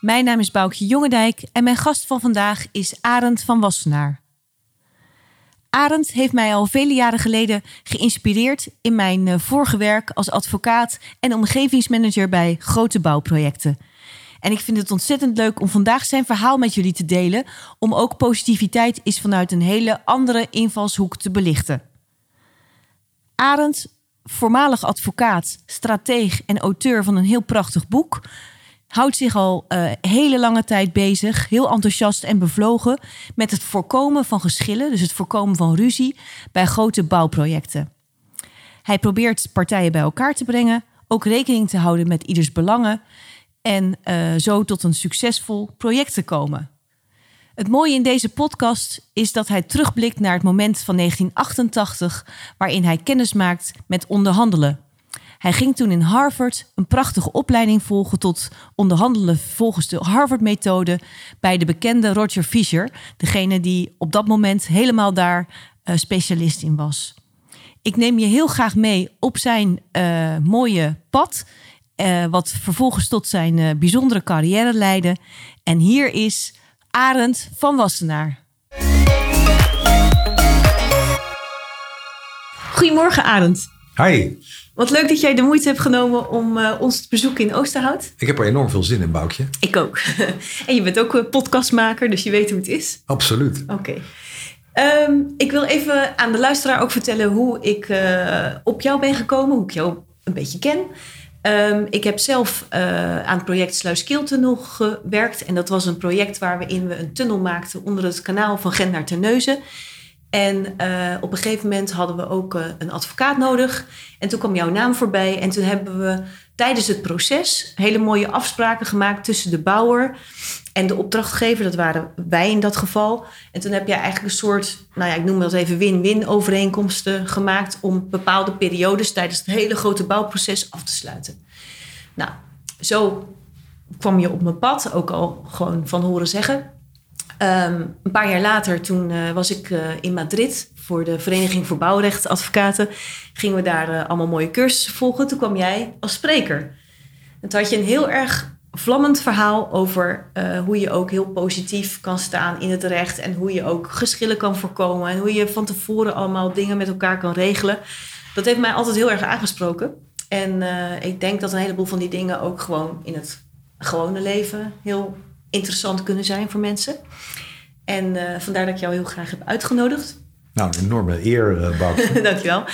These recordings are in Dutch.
Mijn naam is Boukje Jongendijk en mijn gast van vandaag is Arend van Wassenaar. Arend heeft mij al vele jaren geleden geïnspireerd in mijn eh, vorige werk als advocaat en omgevingsmanager bij grote bouwprojecten. En ik vind het ontzettend leuk om vandaag zijn verhaal met jullie te delen, om ook positiviteit is vanuit een hele andere invalshoek te belichten. Arend, voormalig advocaat, strateeg en auteur van een heel prachtig boek, houdt zich al eh, hele lange tijd bezig, heel enthousiast en bevlogen met het voorkomen van geschillen, dus het voorkomen van ruzie bij grote bouwprojecten. Hij probeert partijen bij elkaar te brengen, ook rekening te houden met ieders belangen en eh, zo tot een succesvol project te komen. Het mooie in deze podcast is dat hij terugblikt naar het moment van 1988 waarin hij kennis maakt met onderhandelen. Hij ging toen in Harvard een prachtige opleiding volgen tot onderhandelen volgens de Harvard-methode bij de bekende Roger Fisher, degene die op dat moment helemaal daar eh, specialist in was. Ik neem je heel graag mee op zijn eh, mooie pad, eh, wat vervolgens tot zijn bijzondere carrière leidde. En hier is Arend van Wassenaar. Goedemorgen, Arend. Hi, Wat leuk dat jij de moeite hebt genomen om eh, ons te bezoeken in Oosterhout. ik heb er enorm veel zin in, Boukje. Ik ook. en je bent ook een podcastmaker, dus je weet hoe het is. Absoluut. Oké. Ehm, ik wil even aan de luisteraar ook vertellen hoe ik eh, op jou ben gekomen, hoe ik jou een beetje ken. Ehm, ik heb zelf eh, aan het project Sluiskiltunnel gewerkt. En dat was een project waarin we een tunnel maakten onder het kanaal van Gent naar Terneuzen. En eh, op een gegeven moment hadden we ook eh, een advocaat nodig. En toen kwam jouw naam voorbij. En toen hebben we tijdens het proces hele mooie afspraken gemaakt tussen de bouwer en de opdrachtgever. Dat waren wij in dat geval. En toen heb jij eigenlijk een soort, nou ja, ik noem dat even win-win overeenkomsten gemaakt om bepaalde periodes tijdens het hele grote bouwproces af te sluiten. Nou, zo kwam je op mijn pad, ook al gewoon van horen zeggen. Ehm, een paar jaar later, toen eh, was ik eh, in Madrid voor de Vereniging voor Bouwrechtadvocaten. Gingen we daar eh, allemaal mooie cursussen volgen. Toen kwam jij als spreker. En toen had je een heel erg vlammend verhaal over hoe je ook heel positief kan staan in het recht. En hoe je ook geschillen kan voorkomen. En hoe je van tevoren allemaal dingen met elkaar kan regelen. Dat heeft mij altijd heel erg aangesproken. En ik denk dat een heleboel van die dingen ook gewoon in het gewone leven heel interessant kunnen zijn voor mensen. En eh, vandaar dat ik jou heel graag heb uitgenodigd. Nou, een enorme eer, uh, Boukje. Dankjewel.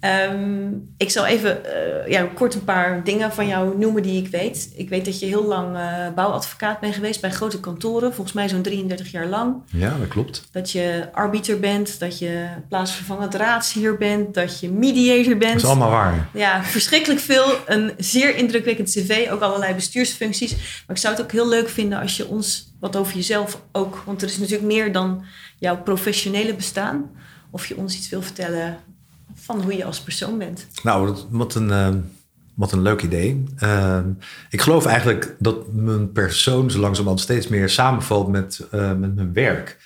Ehm ik zal even eh, ja, kort een paar dingen van jou noemen die ik weet. Ik weet dat je heel lang eh, bouwadvocaat bent geweest bij grote kantoren. Volgens mij zo'n 33 jaar lang. ja, dat klopt. Dat je arbiter bent, dat je plaatsvervangend raadsheer bent, dat je mediator bent. Dat is allemaal waar. Ja, verschrikkelijk veel. Een zeer indrukwekkend cv. Ook allerlei bestuursfuncties. Maar ik zou het ook heel leuk vinden als je ons wat over jezelf ook... Want er is natuurlijk meer dan jouw professionele bestaan. Of je ons iets wil vertellen van hoe je als persoon bent. Nou, wat een, eh, wat een leuk idee. Eh, ik geloof eigenlijk dat mijn persoon zo langzamerhand steeds meer samenvalt met, eh, met mijn werk.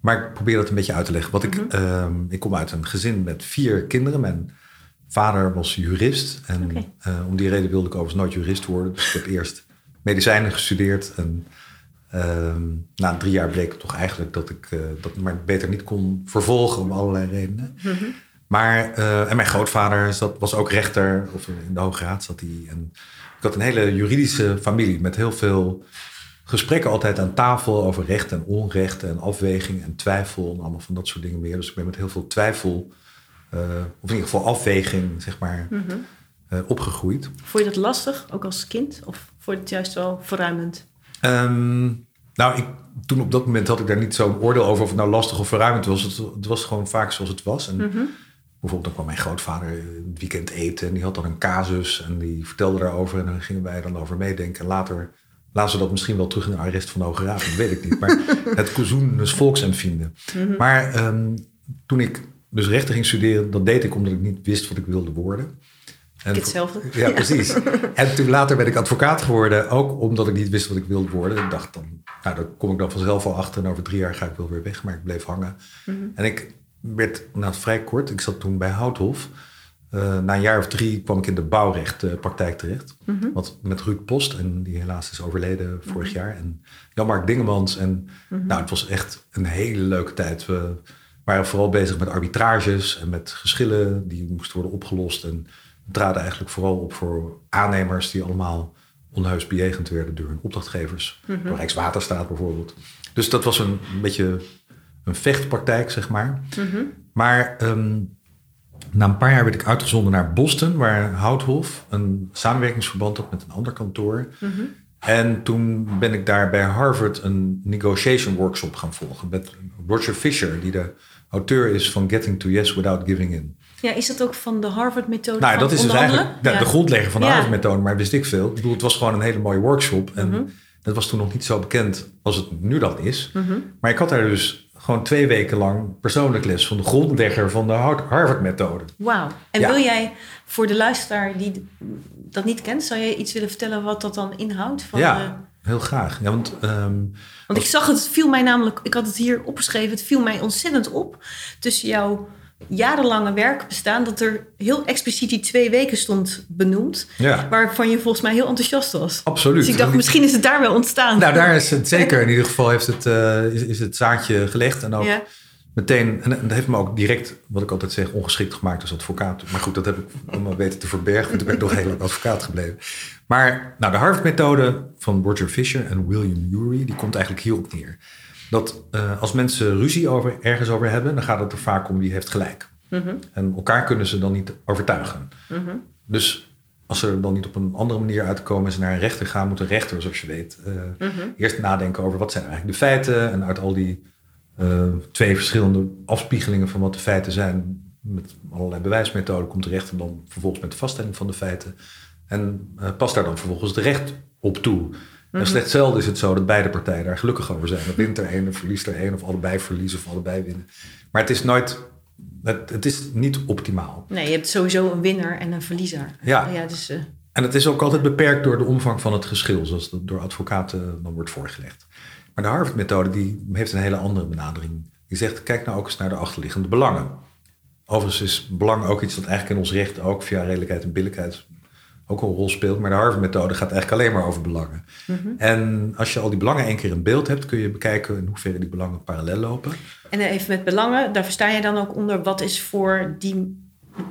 Maar ik probeer dat een beetje uit te leggen. Wat ik, eh, ik kom uit een gezin met vier kinderen. Mijn vader was jurist. En om die reden wilde ik overigens nooit jurist worden. Dus ik heb eerst medicijnen gestudeerd. En ehm, na drie jaar bleek toch eigenlijk dat ik eh, dat maar beter niet kon vervolgen om allerlei redenen. Maar, eh, en mijn grootvader zat, was ook rechter, of in de Hoge Raad zat hij. En ik had een hele juridische familie met heel veel gesprekken altijd aan tafel over recht en onrecht en afweging en twijfel en allemaal van dat soort dingen meer. Dus ik ben met heel veel twijfel, eh, of in ieder geval afweging, zeg maar, eh, opgegroeid. Vond je dat lastig, ook als kind? Of vond je het juist wel verruimend? Ehm, nou, ik, toen op dat moment had ik daar niet zo'n oordeel over of het nou lastig of verruimend was. Het, het was gewoon vaak zoals het was. En bijvoorbeeld dan kwam mijn grootvader het weekend eten en die had dan een casus en die vertelde daarover en dan gingen wij dan over meedenken. En later laten ze dat misschien wel terug in de arrest van de Hoge Raad, dat weet ik niet. Maar het Kozoen dus volksempvinden. Maar ehm, toen ik dus rechten ging studeren, dat deed ik omdat ik niet wist wat ik wilde worden. En Ik hetzelfde. ja, precies. En toen later ben ik advocaat geworden, ook omdat ik niet wist wat ik wilde worden. Ik dacht dan, nou, daar kom ik dan vanzelf al achter. En over drie jaar ga ik wel weer weg, maar ik bleef hangen. En ik werd nou, vrij kort, ik zat toen bij Houthof. Eh, na een jaar of drie kwam ik in de bouwrechtpraktijk terecht. Wat met Ruud Post, en die helaas is overleden vorig jaar. En Jan-Mark Dingemans. En nou, het was echt een hele leuke tijd. We waren vooral bezig met arbitrages en met geschillen die moesten worden opgelost. En traden eigenlijk vooral op voor aannemers die allemaal onheus bejegend werden door hun opdrachtgevers. Door Rijkswaterstaat bijvoorbeeld. Dus dat was een, een beetje een vechtpraktijk, zeg maar. Maar ehm, na een paar jaar werd ik uitgezonden naar Boston, waar Houthof een samenwerkingsverband had met een ander kantoor. En toen ben ik daar bij Harvard een negotiation workshop gaan volgen met Roger Fisher, die de auteur is van Getting to Yes Without Giving In. Ja, is dat ook van de Harvard-methode? Nou, dat is dus eigenlijk ja, Ja. de grondlegger van de. Harvard-methode, maar wist ik veel. Ik bedoel, het was gewoon een hele mooie workshop. En Mhm. dat was toen nog niet zo bekend als het nu dan is. Maar ik had daar dus gewoon twee weken lang persoonlijk les van de grondlegger van de Har- Harvard-methode. Wauw. En wil jij voor de luisteraar die dat niet kent, zou jij iets willen vertellen wat dat dan inhoudt? Van ja, de- heel graag. Ja, want ehm, want ik zag het, het viel mij namelijk, ik had het hier opgeschreven, het viel mij ontzettend op tussen jouw jarenlange werkbestaan, dat er heel expliciet die twee weken stond benoemd, ja, waarvan je volgens mij heel enthousiast was. absoluut. Dus ik dacht, misschien is het daar wel ontstaan. Nou, daar is het zeker. In ieder geval heeft het, eh, is, is het zaadje gelegd. En ook ja. meteen, en dat heeft me ook direct, wat ik altijd zeg, ongeschikt gemaakt als advocaat. Maar goed, dat heb ik allemaal weten te verbergen, want ik ben nog heel lang advocaat gebleven. Maar nou, de Harvard-methode van Roger Fisher en William Ury, die komt eigenlijk hierop neer. Dat eh, als mensen ruzie over, ergens over hebben, dan gaat het er vaak om wie heeft gelijk. En elkaar kunnen ze dan niet overtuigen. Dus als ze er dan niet op een andere manier uitkomen en ze naar een rechter gaan, moet een rechter, zoals je weet, eh, eerst nadenken over wat zijn eigenlijk de feiten. En uit al die eh, twee verschillende afspiegelingen van wat de feiten zijn, met allerlei bewijsmethoden, komt de rechter dan vervolgens met de vaststelling van de feiten. En past daar dan vervolgens de recht op toe. En slechts zelden is het zo dat beide partijen daar gelukkig over zijn. Dan wint er een, of verliest er een, of allebei verliezen of allebei winnen. Maar het is nooit, het, het is niet optimaal. Nee, je hebt sowieso een winnaar en een verliezer. Ja. ja dus, eh, En het is ook altijd beperkt door de omvang van het geschil, zoals dat door advocaten dan wordt voorgelegd. Maar de Harvard-methode die heeft een hele andere benadering. Die zegt, kijk nou ook eens naar de achterliggende belangen. Overigens is belang ook iets dat eigenlijk in ons recht ook via redelijkheid en billijkheid ook een rol speelt. Maar de Harvard-methode gaat eigenlijk alleen maar over belangen. En als je al die belangen één keer in beeld hebt, kun je bekijken in hoeverre die belangen parallel lopen. En even met belangen, daar versta je dan ook onder wat is voor die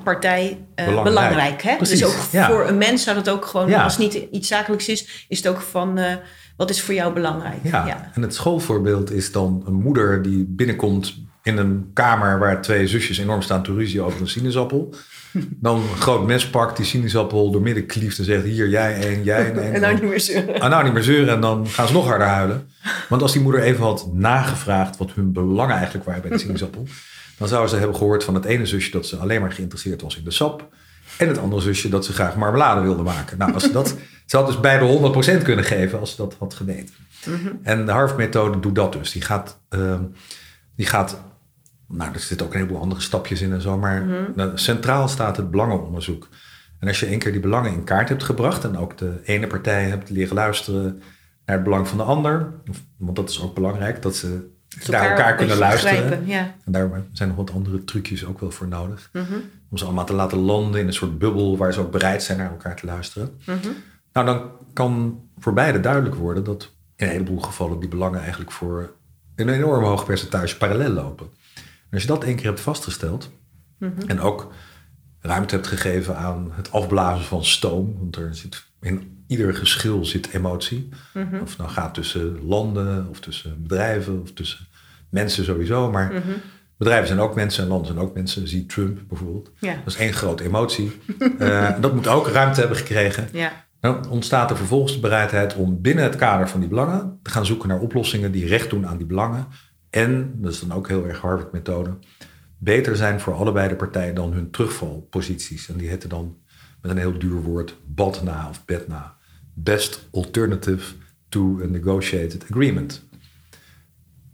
partij eh, Belangrijk. belangrijk. hè? Precies, Dus ook ja. voor een mens zou dat ook gewoon, Ja. als het niet iets zakelijks is, is het ook van eh, wat is voor jou belangrijk. Ja. en het schoolvoorbeeld is dan een moeder die binnenkomt in een kamer waar twee zusjes enorm staan te ruzie over een sinaasappel. Dan een groot mes pakt, die sinaasappel doormidden klieft en zegt hier jij één, jij één. En dan niet meer zeuren. Ah, nou niet meer zeuren en dan gaan ze nog harder huilen. Want als die moeder even had nagevraagd wat hun belangen eigenlijk waren bij de sinaasappel, dan zouden ze hebben gehoord van het ene zusje dat ze alleen maar geïnteresseerd was in de sap. En het andere zusje dat ze graag marmelade wilde maken. Nou, als ze dat, ze had dus beide 100% kunnen geven als ze dat had geweten. En de Harvard-methode doet dat dus. Die gaat, ehm, die gaat, nou, er zitten ook een heleboel andere stapjes in en zo, maar nou, centraal staat het belangenonderzoek. En als je één keer die belangen in kaart hebt gebracht en ook de ene partij hebt leren luisteren naar het belang van de ander, want dat is ook belangrijk, dat ze Dus naar elkaar kunnen luisteren. begrijpen, Ja. En daar zijn nog wat andere trucjes ook wel voor nodig. Mhm. Om ze allemaal te laten landen in een soort bubbel waar ze ook bereid zijn naar elkaar te luisteren. Mhm. Nou, dan kan voor beide duidelijk worden dat in een heleboel gevallen die belangen eigenlijk voor een enorm hoog percentage parallel lopen. Als je dat één keer hebt vastgesteld Mhm. en ook ruimte hebt gegeven aan het afblazen van stoom, want er zit in ieder geschil zit emotie. Mhm. Of het nou gaat tussen landen of tussen bedrijven of tussen mensen sowieso, maar Mhm. bedrijven zijn ook mensen en landen zijn ook mensen. Zie Trump bijvoorbeeld. Ja. Dat is één grote emotie. Eh, dat moet ook ruimte hebben gekregen. Ja. Dan ontstaat er vervolgens de bereidheid om binnen het kader van die belangen te gaan zoeken naar oplossingen die recht doen aan die belangen. En, dat is dan ook heel erg Harvard-methode, beter zijn voor allebei de partijen dan hun terugvalposities. En die heten dan met een heel duur woord BAD na of BED na. Best Alternative to a negotiated agreement.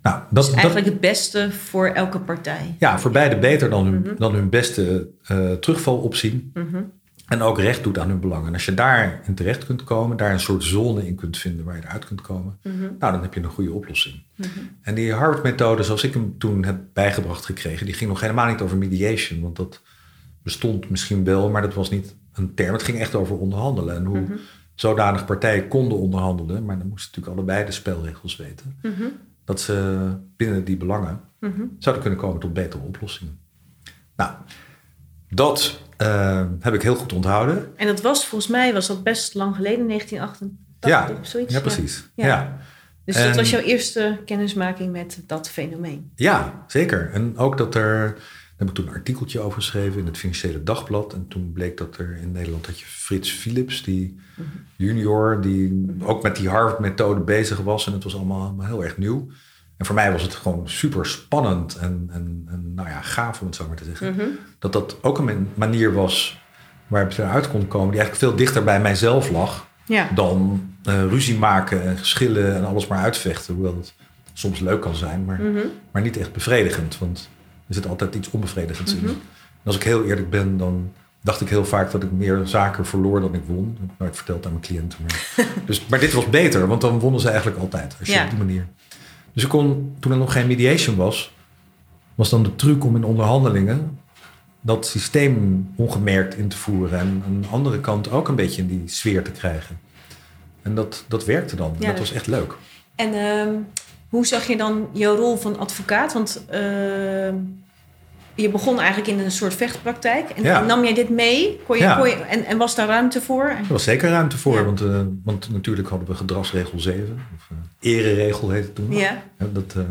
Nou, dat, Dus eigenlijk het beste voor elke partij. ja, voor beide beter dan hun, dan hun beste eh terugvaloptie. En ook recht doet aan hun belangen. En als je daarin terecht kunt komen, daar een soort zone in kunt vinden waar je eruit kunt komen, nou, dan heb je een goede oplossing. En die Harvard-methode, zoals ik hem toen heb bijgebracht gekregen, die ging nog helemaal niet over mediation. Want dat bestond misschien wel, maar dat was niet een term. Het ging echt over onderhandelen. En hoe zodanig partijen konden onderhandelen, maar dan moesten natuurlijk allebei de spelregels weten. Dat ze binnen die belangen zouden kunnen komen tot betere oplossingen. Nou, dat eh, heb ik heel goed onthouden. En dat was volgens mij was dat best lang geleden, 1988 Ja, of zoiets. ja, precies. Ja. Ja. Dus dat was jouw eerste kennismaking met dat fenomeen. Ja, zeker. En ook dat er. Daar heb ik toen een artikeltje over geschreven in het Financiële Dagblad. En toen bleek dat er in Nederland had je Frits Philips, die junior, die ook met die Harvard-methode bezig was. En het was allemaal, allemaal heel erg nieuw. En voor mij was het gewoon super spannend en, en, en nou ja, gaaf om het zo maar te zeggen. Dat dat ook een man- manier was waar ik eruit kon komen, die eigenlijk veel dichter bij mijzelf lag Ja. dan eh, ruzie maken en geschillen en alles maar uitvechten. Hoewel het soms leuk kan zijn, maar, maar niet echt bevredigend. Want er zit altijd iets onbevredigends in. En als ik heel eerlijk ben, dan dacht ik heel vaak dat ik meer zaken verloor dan ik won. Dat heb ik nooit verteld aan mijn cliënten. Maar, dus, maar dit was beter, want dan wonnen ze eigenlijk altijd. Als je Ja. op die manier. Dus ik kon, toen er nog geen mediation was, was dan de truc om in onderhandelingen dat systeem ongemerkt in te voeren en aan de andere kant ook een beetje in die sfeer te krijgen. En dat, dat werkte dan. Ja, dat was echt leuk. En ehm, hoe zag je dan jouw rol van advocaat? Want ehm, je begon eigenlijk in een soort vechtpraktijk. En Ja. nam jij dit mee? Kon je, Ja. kon je, en, en was daar ruimte voor? Er was zeker ruimte voor, Ja. want, eh, want natuurlijk hadden we gedragsregel 7, of uh, ereregel heette het toen. Ja. Dat eh,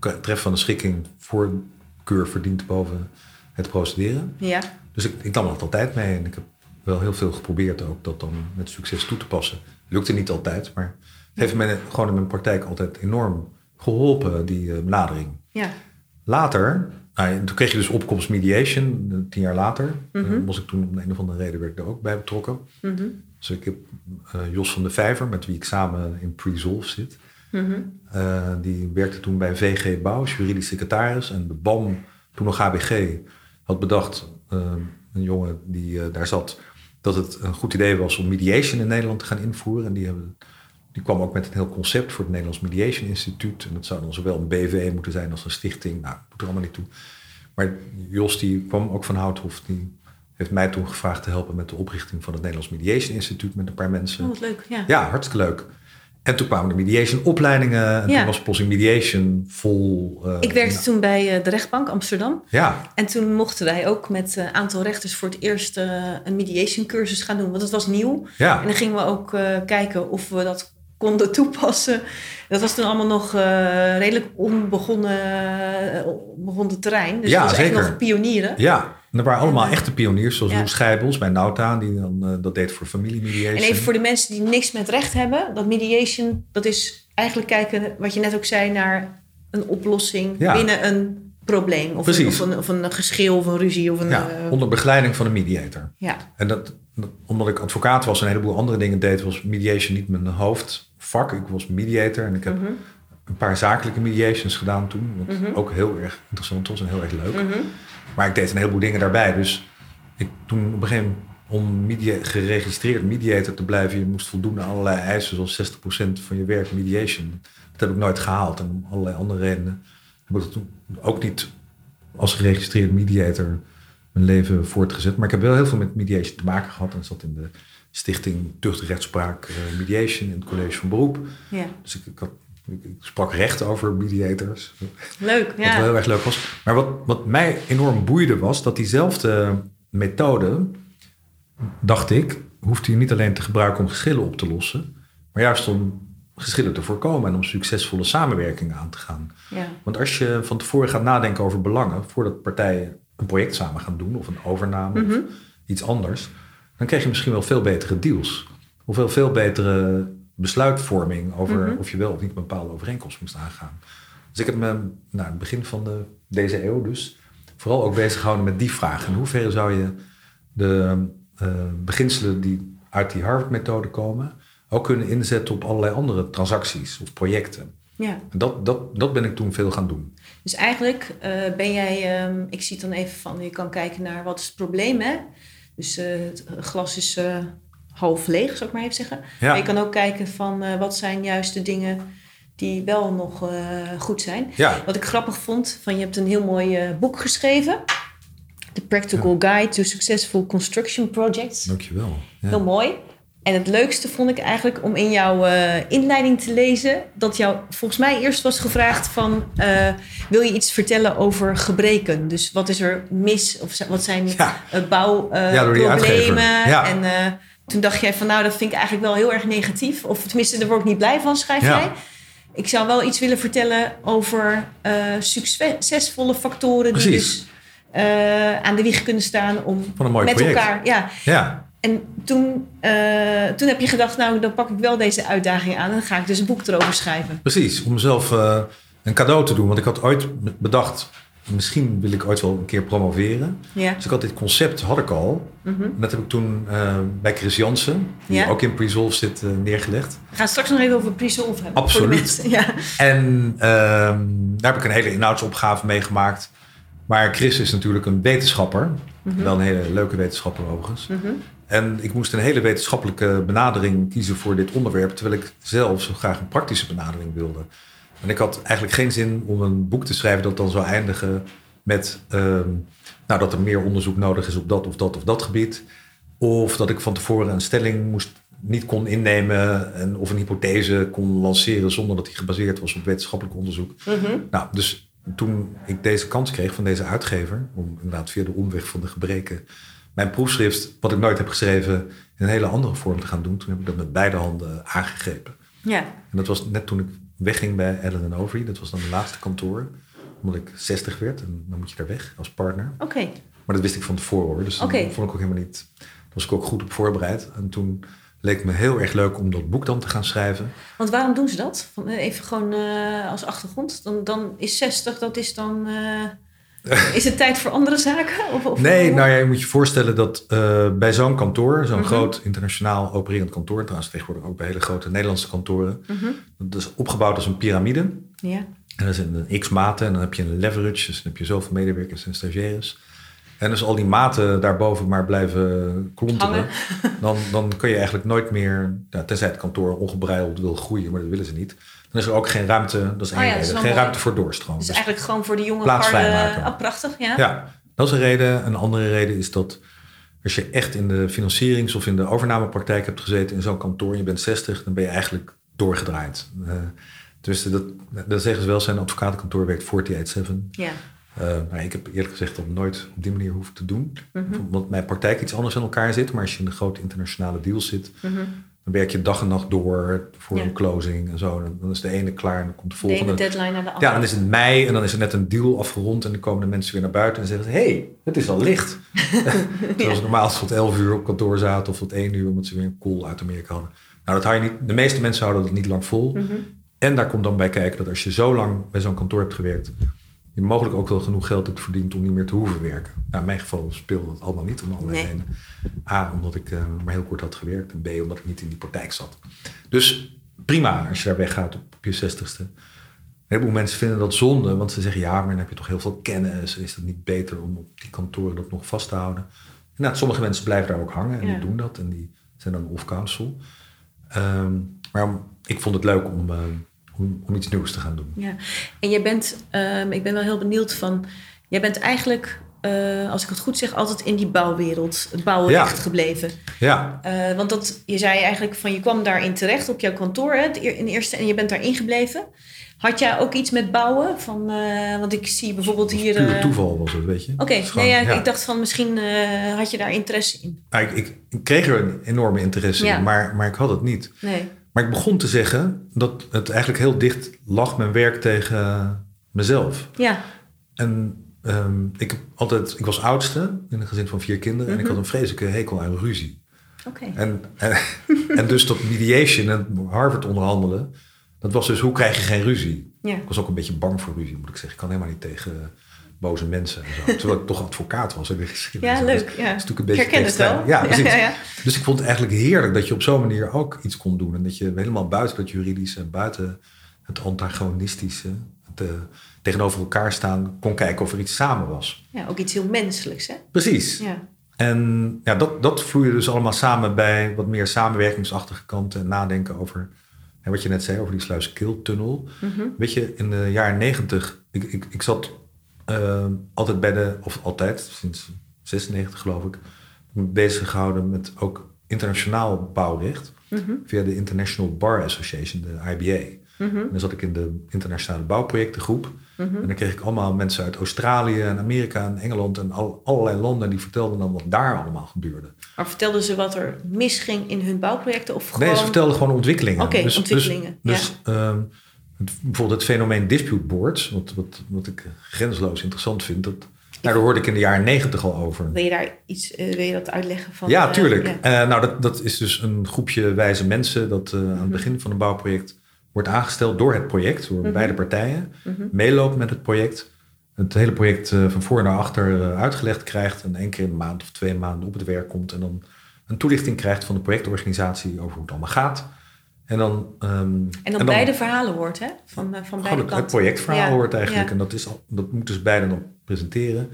het treffen van de schikking voorkeur verdient boven het procederen. Ja. Dus ik, ik nam dat altijd mee en ik heb wel heel veel geprobeerd ook dat dan met succes toe te passen. Lukte niet altijd, maar het heeft me gewoon in mijn praktijk altijd enorm geholpen, die eh, benadering. Ja. Later, nou, toen kreeg je dus opkomst mediation, tien jaar later. Eh, was ik toen om een of andere reden werd ik daar ook bij betrokken. Mhm. Dus ik heb eh, Jos van de Vijver, met wie ik samen in Presolve zit. Mhm. Eh, die werkte toen bij VG Bouw, juridisch secretaris. En de BAM, toen nog HBG, had bedacht, een jongen die daar zat, dat het een goed idee was om mediation in Nederland te gaan invoeren. En die, hebben, die kwam ook met een heel concept voor het Nederlands Mediation Instituut. En dat zou dan zowel een BV moeten zijn als een stichting. Nou, dat doet er allemaal niet toe. Maar Jos die kwam ook van Houthof, die heeft mij toen gevraagd te helpen met de oprichting van het Nederlands Mediation Instituut met een paar mensen. Oh, wat leuk. Ja. Ja, hartstikke leuk. En toen kwamen de mediation opleidingen. En Ja. toen was plotseling mediation vol. eh, Ik werkte nou, toen bij eh, de rechtbank Amsterdam. Ja, En toen mochten wij ook met een aantal rechters voor het eerst eh, een mediation cursus gaan doen. Want het was nieuw. ja. En dan gingen we ook eh, kijken of we dat konden toepassen. Dat was toen allemaal nog eh, redelijk onbegonnen eh, begonnen terrein. Dus Ja, was echt zeker. nog pionieren. ja. En er waren allemaal eh, echte pioniers, zoals ja. Roel Schijbels bij Nauta, die dan dat deed voor familiemediation. En even voor de mensen die niks met recht hebben. Dat mediation, dat is eigenlijk kijken, wat je net ook zei, naar een oplossing Ja. binnen een probleem. Of een, of, een, of een geschil of een ruzie. Of een, ja, onder begeleiding van een mediator. ja. En dat, dat- omdat ik advocaat was en een heleboel andere dingen deed, was mediation niet mijn hoofdvak. Ik was mediator en ik heb Mhm. een paar zakelijke mediations gedaan toen. Wat ook heel erg interessant was en heel erg leuk. Mhm. Maar ik deed een heleboel dingen daarbij. Dus ik, toen op een gegeven moment, om media, geregistreerd mediator te blijven, je moest voldoen aan allerlei eisen, zoals 60% van je werk mediation. Dat heb ik nooit gehaald. En om allerlei andere redenen heb ik dat toen ook niet als geregistreerd mediator mijn leven voortgezet. Maar ik heb wel heel veel met mediation te maken gehad. En zat in de stichting Tucht Rechtspraak eh, Mediation in het college van beroep. ja, Dus ik, ik, had, ik, ik sprak recht over mediators. leuk. Wat wel Ja. heel erg leuk was. Maar wat, wat mij enorm boeide was dat diezelfde methode, dacht ik, hoeft u niet alleen te gebruiken om geschillen op te lossen, maar juist om geschillen te voorkomen en om succesvolle samenwerkingen aan te gaan. Ja. Want als je van tevoren gaat nadenken over belangen, voordat partijen een project samen gaan doen of een overname of iets anders, dan krijg je misschien wel veel betere deals. Of wel veel betere besluitvorming over of je wel of niet een bepaalde overeenkomst moest aangaan. Dus ik heb me nou, het begin van de, deze eeuw dus vooral ook bezig gehouden met die vraag. In hoeverre zou je de eh, beginselen die uit die Harvard-methode komen ook kunnen inzetten op allerlei andere transacties of projecten. Ja. Dat, dat, dat ben ik toen veel gaan doen. Dus eigenlijk eh, ben jij, ehm, ik zie het dan even van, je kan kijken naar wat is het probleem, hè? Dus eh, het glas is eh, half leeg, zou ik maar even zeggen. Ja. Maar je kan ook kijken van eh, wat zijn juist de dingen die wel nog eh, goed zijn. Ja, Wat ik grappig vond, van je hebt een heel mooi eh, boek geschreven. The Practical Guide to Successful Construction Projects. dankjewel. Ja. Heel mooi. En het leukste vond ik eigenlijk om in jouw eh, inleiding te lezen... dat jou volgens mij eerst was gevraagd van... eh, wil je iets vertellen over gebreken? Dus wat is er mis? Of wat zijn Ja. eh, bouwproblemen? Ja. En toen dacht jij van nou, dat vind ik eigenlijk wel heel erg negatief. Of tenminste, daar word ik niet blij van, schrijf jij. Ik zou wel iets willen vertellen over succesvolle factoren... die dus aan de wieg kunnen staan om met project. elkaar... Ja, Ja, en toen, eh, toen heb je gedacht, nou, dan pak ik wel deze uitdaging aan en dan ga ik dus een boek erover schrijven. precies. Om mezelf eh, een cadeau te doen. Want ik had ooit bedacht, misschien wil ik ooit wel een keer promoveren. Ja. Dus ik had dit concept, had ik al. Mhm. Dat heb ik toen eh, bij Chris Jansen, die Ja. ook in Presolve zit, neergelegd. We gaan straks nog even over Pre-Solve hebben. Absoluut. Ja. En ehm, daar heb ik een hele inhoudsopgave mee gemaakt. Maar Chris is natuurlijk een wetenschapper. Wel een hele leuke wetenschapper overigens. Mhm. En ik moest een hele wetenschappelijke benadering kiezen voor dit onderwerp. Terwijl ik zelf zo graag een praktische benadering wilde. En ik had eigenlijk geen zin om een boek te schrijven dat dan zou eindigen met ehm, nou, dat er meer onderzoek nodig is op dat of dat of dat gebied. Of dat ik van tevoren een stelling moest, niet kon innemen en, of een hypothese kon lanceren zonder dat die gebaseerd was op wetenschappelijk onderzoek. Mhm. Nou, dus toen ik deze kans kreeg van deze uitgever, om inderdaad via de omweg van de gebreken mijn proefschrift, wat ik nooit heb geschreven, in een hele andere vorm te gaan doen, toen heb ik dat met beide handen aangegrepen. ja. En dat was net toen ik wegging bij Ellen Overy. Dat was dan mijn laatste kantoor. Omdat ik 60 werd en dan moet je daar weg als partner. Oké. Maar dat wist ik van tevoren hoor. Dus dat Oké. vond ik ook helemaal niet. Daar was ik ook goed op voorbereid. En toen leek het me heel erg leuk om dat boek dan te gaan schrijven. Want waarom doen ze dat? Eh, even gewoon eh, als achtergrond. Dan, dan is 60, dat is dan... eh, is het tijd voor andere zaken? Of, of, Nee, nou ja, je moet je voorstellen dat eh, bij zo'n kantoor, zo'n Mhm. groot internationaal opererend kantoor, trouwens tegenwoordig ook bij hele grote Nederlandse kantoren, Mhm. dat is opgebouwd als een piramide. Ja. En dat is een x-maten en dan heb je een leverage, dus dan heb je zoveel medewerkers en stagiaires. En als al die maten daarboven maar blijven klonteren, dan, dan kun je eigenlijk nooit meer, ja, tenzij het kantoor ongebreideld wil groeien, maar dat willen ze niet. Dan is er ook geen ruimte, dat is één Oh ja, is reden, geen ruimte voor doorstroom. Dus Dus- eigenlijk gewoon voor de jonge Plaats. Oh, prachtig, ja. ja, dat is een reden. Een andere reden is dat als je echt in de financierings- of in de overnamepraktijk hebt gezeten in zo'n kantoor, en je bent 60, dan ben je eigenlijk doorgedraaid. Eh, dus dat, dat zeggen ze wel, zijn advocatenkantoor werkt 48-7. Ja. Eh, nou, ik heb eerlijk gezegd dat nooit op die manier hoeven te doen. Omdat mijn praktijk iets anders in elkaar zit. Maar als je in de grote internationale deals zit, Mhm. Dan werk je dag en nacht door voor Ja. een closing en zo. Dan- is de ene klaar en dan komt de De volgende. deadline naar de andere. Ja, dan is het mei en dan is er net een deal afgerond en dan komen de mensen weer naar buiten en zeggen ze, hé, hey, het is al licht. Terwijl ze normaal tot 11 uur op kantoor zaten of tot 1 uur omdat ze weer een call uit Amerika hadden. Nou, dat hou je niet, de meeste mensen houden dat niet lang vol. Mhm. En daar komt dan bij kijken dat als je zo lang bij zo'n kantoor hebt gewerkt, je mogelijk ook wel genoeg geld hebt verdiend om niet meer te hoeven werken. Nou, in mijn geval speelde dat allemaal niet om allerlei Nee. redenen. A, omdat ik eh, maar heel kort had gewerkt. En B, omdat ik niet in die praktijk zat. Dus prima als je daar weggaat op, op je zestigste. Een heleboel mensen vinden dat zonde, want ze zeggen ja, maar dan heb je toch heel veel kennis. Is het niet beter om op die kantoren dat nog vast te houden? Nou, sommige mensen blijven daar ook hangen en Ja. die doen dat. En die zijn dan off-council. Ehm, maar ik vond het leuk om, eh, om, om iets nieuws te gaan doen. Ja, en jij bent, ehm, ik ben wel heel benieuwd van, jij bent eigenlijk, eh, als ik het goed zeg, altijd in die bouwwereld, het bouwen Ja. echt gebleven. Ja, Eh, want dat, je zei eigenlijk van, je kwam daarin terecht op jouw kantoor hè, in eerste en je bent daarin gebleven. Had jij ook iets met bouwen? Van, eh, want ik zie bijvoorbeeld hier... puur toeval was het, weet je. Oké, nee, ja, ja. ik dacht van misschien had je daar interesse in. Ik, ik, ik kreeg er een enorme interesse in, maar, maar ik had het niet. Nee. Maar ik begon te zeggen dat het eigenlijk heel dicht lag, mijn werk tegen mezelf. Ja, En ehm, ik, heb altijd, ik was oudste in een gezin van vier kinderen en ik Mhm. had een vreselijke hekel aan ruzie. oké. En, en, en dus dat mediation en Harvard onderhandelen, dat was dus hoe krijg je geen ruzie? Ja. Ik was ook een beetje bang voor ruzie, moet ik zeggen. Ik kan helemaal niet tegen boze mensen en zo. Terwijl ik toch advocaat was in de geschiedenis. Ja, Dus leuk. dat Ja. is natuurlijk een beetje Ik herken het wel. Ja, precies. Ja. Dus ik vond het eigenlijk heerlijk dat je op zo'n manier ook iets kon doen. En dat je helemaal buiten het juridische, buiten het antagonistische, het, eh, tegenover elkaar staan, kon kijken of er iets samen was. Ja, ook iets heel menselijks, hè? Precies. Ja. En ja, dat, dat vloeide dus allemaal samen bij wat meer samenwerkingsachtige kanten en nadenken over hè, wat je net zei over die Sluiskiltunnel. Mhm. Weet je, in de jaren negentig, ik, ik, ik zat eh, altijd bij de, of altijd, sinds 96 geloof ik, bezig gehouden met ook internationaal bouwrecht Mhm. via de International Bar Association, de IBA. Mhm. En dan zat ik in de internationale bouwprojectengroep. Mhm. En dan kreeg ik allemaal mensen uit Australië en Amerika en Engeland en al, allerlei landen die vertelden dan wat daar allemaal gebeurde. Maar vertelden ze wat er misging in hun bouwprojecten? Of gewoon... Nee, ze vertelden gewoon ontwikkelingen. Oké, ontwikkelingen, Dus, dus ehm, het, bijvoorbeeld het fenomeen dispute boards, wat, wat, wat ik grensloos interessant vind, dat, nou, daar hoorde ik in de jaren negentig al over. Wil je daar iets, eh, wil je dat uitleggen van? ja, eh, tuurlijk. ja. Eh, nou, dat, dat is dus een groepje wijze mensen dat aan het begin van een bouwproject wordt aangesteld door het project, door Mhm. beide partijen, Mhm. meeloopt met het project. Het hele project van voor naar achter uitgelegd krijgt en één keer in een maand of twee maanden op het werk komt en dan een toelichting krijgt van de projectorganisatie over hoe het allemaal gaat. En dan, ehm, En dan beide verhalen hoort, hè? Van, eh, van beide het, het kanten. projectverhaal Ja, hoort eigenlijk. ja. En dat, is al, dat moeten ze beide dan presenteren.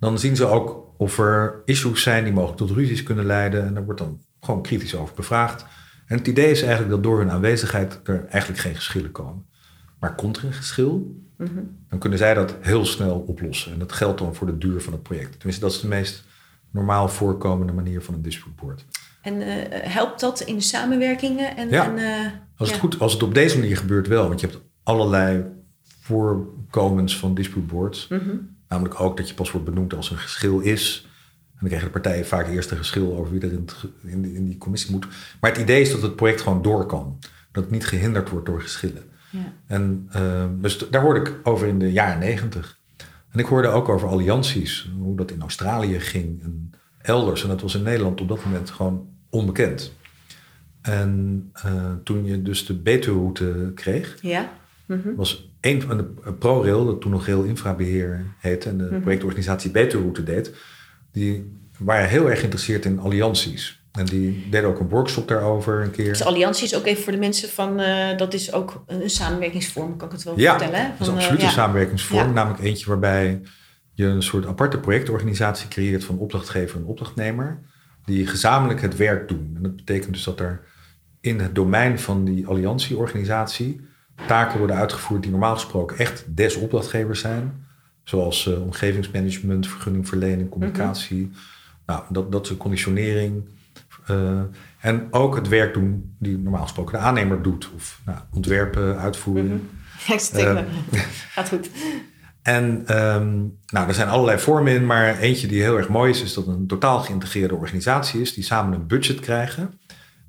Dan zien ze ook of er issues zijn die mogelijk tot ruzies kunnen leiden. En daar wordt dan gewoon kritisch over bevraagd. En het idee is eigenlijk dat door hun aanwezigheid er eigenlijk geen geschillen komen. Maar komt er een geschil, Mhm. dan kunnen zij dat heel snel oplossen. En dat geldt dan voor de duur van het project. Tenminste, dat is de meest normaal voorkomende manier van een dispute board. En eh, helpt dat in de samenwerkingen? En, Ja. en, eh, Als het, ja. goed, als het op deze manier gebeurt wel, want je hebt allerlei voorkomens van dispute boards. Mhm. Namelijk ook dat je pas wordt benoemd als een geschil is. En dan krijgen de partijen vaak eerst een geschil over wie er in, het in, die, in die commissie moet. Maar het idee is dat het project gewoon door kan. Dat het niet gehinderd wordt door geschillen. Ja. En eh, dus daar hoorde ik over in de jaren negentig. En ik hoorde ook over allianties, hoe dat in Australië ging en elders. En dat was in Nederland op dat moment gewoon onbekend. En eh, toen je dus de Betuwe-route kreeg, ja. Mhm. was een van de eh, ProRail, dat toen nog Rail Infrabeheer heette en de Mhm. projectorganisatie Betuwe-route deed, die waren heel erg geïnteresseerd in allianties. En die deden ook een workshop daarover een keer. Dus alliantie is ook even voor de mensen van... eh, dat is ook een samenwerkingsvorm, kan ik het wel Ja, vertellen. Hè? Dat is eh, absoluut een ja. samenwerkingsvorm. Ja. Namelijk eentje waarbij je een soort aparte projectorganisatie creëert van opdrachtgever en opdrachtnemer. Die gezamenlijk het werk doen. En dat betekent dus dat er in het domein van die alliantieorganisatie taken worden uitgevoerd die normaal gesproken echt des opdrachtgevers zijn. Zoals eh, omgevingsmanagement, vergunningverlening, communicatie. Nou, dat, dat soort conditionering. Eh, en ook het werk doen die normaal gesproken de aannemer doet. Of nou, ontwerpen. Mhm. Te Eh, denken, Gaat goed. En ehm, nou, er zijn allerlei vormen in, maar eentje die heel erg mooi is, is dat het een totaal geïntegreerde organisatie is, die samen een budget krijgen,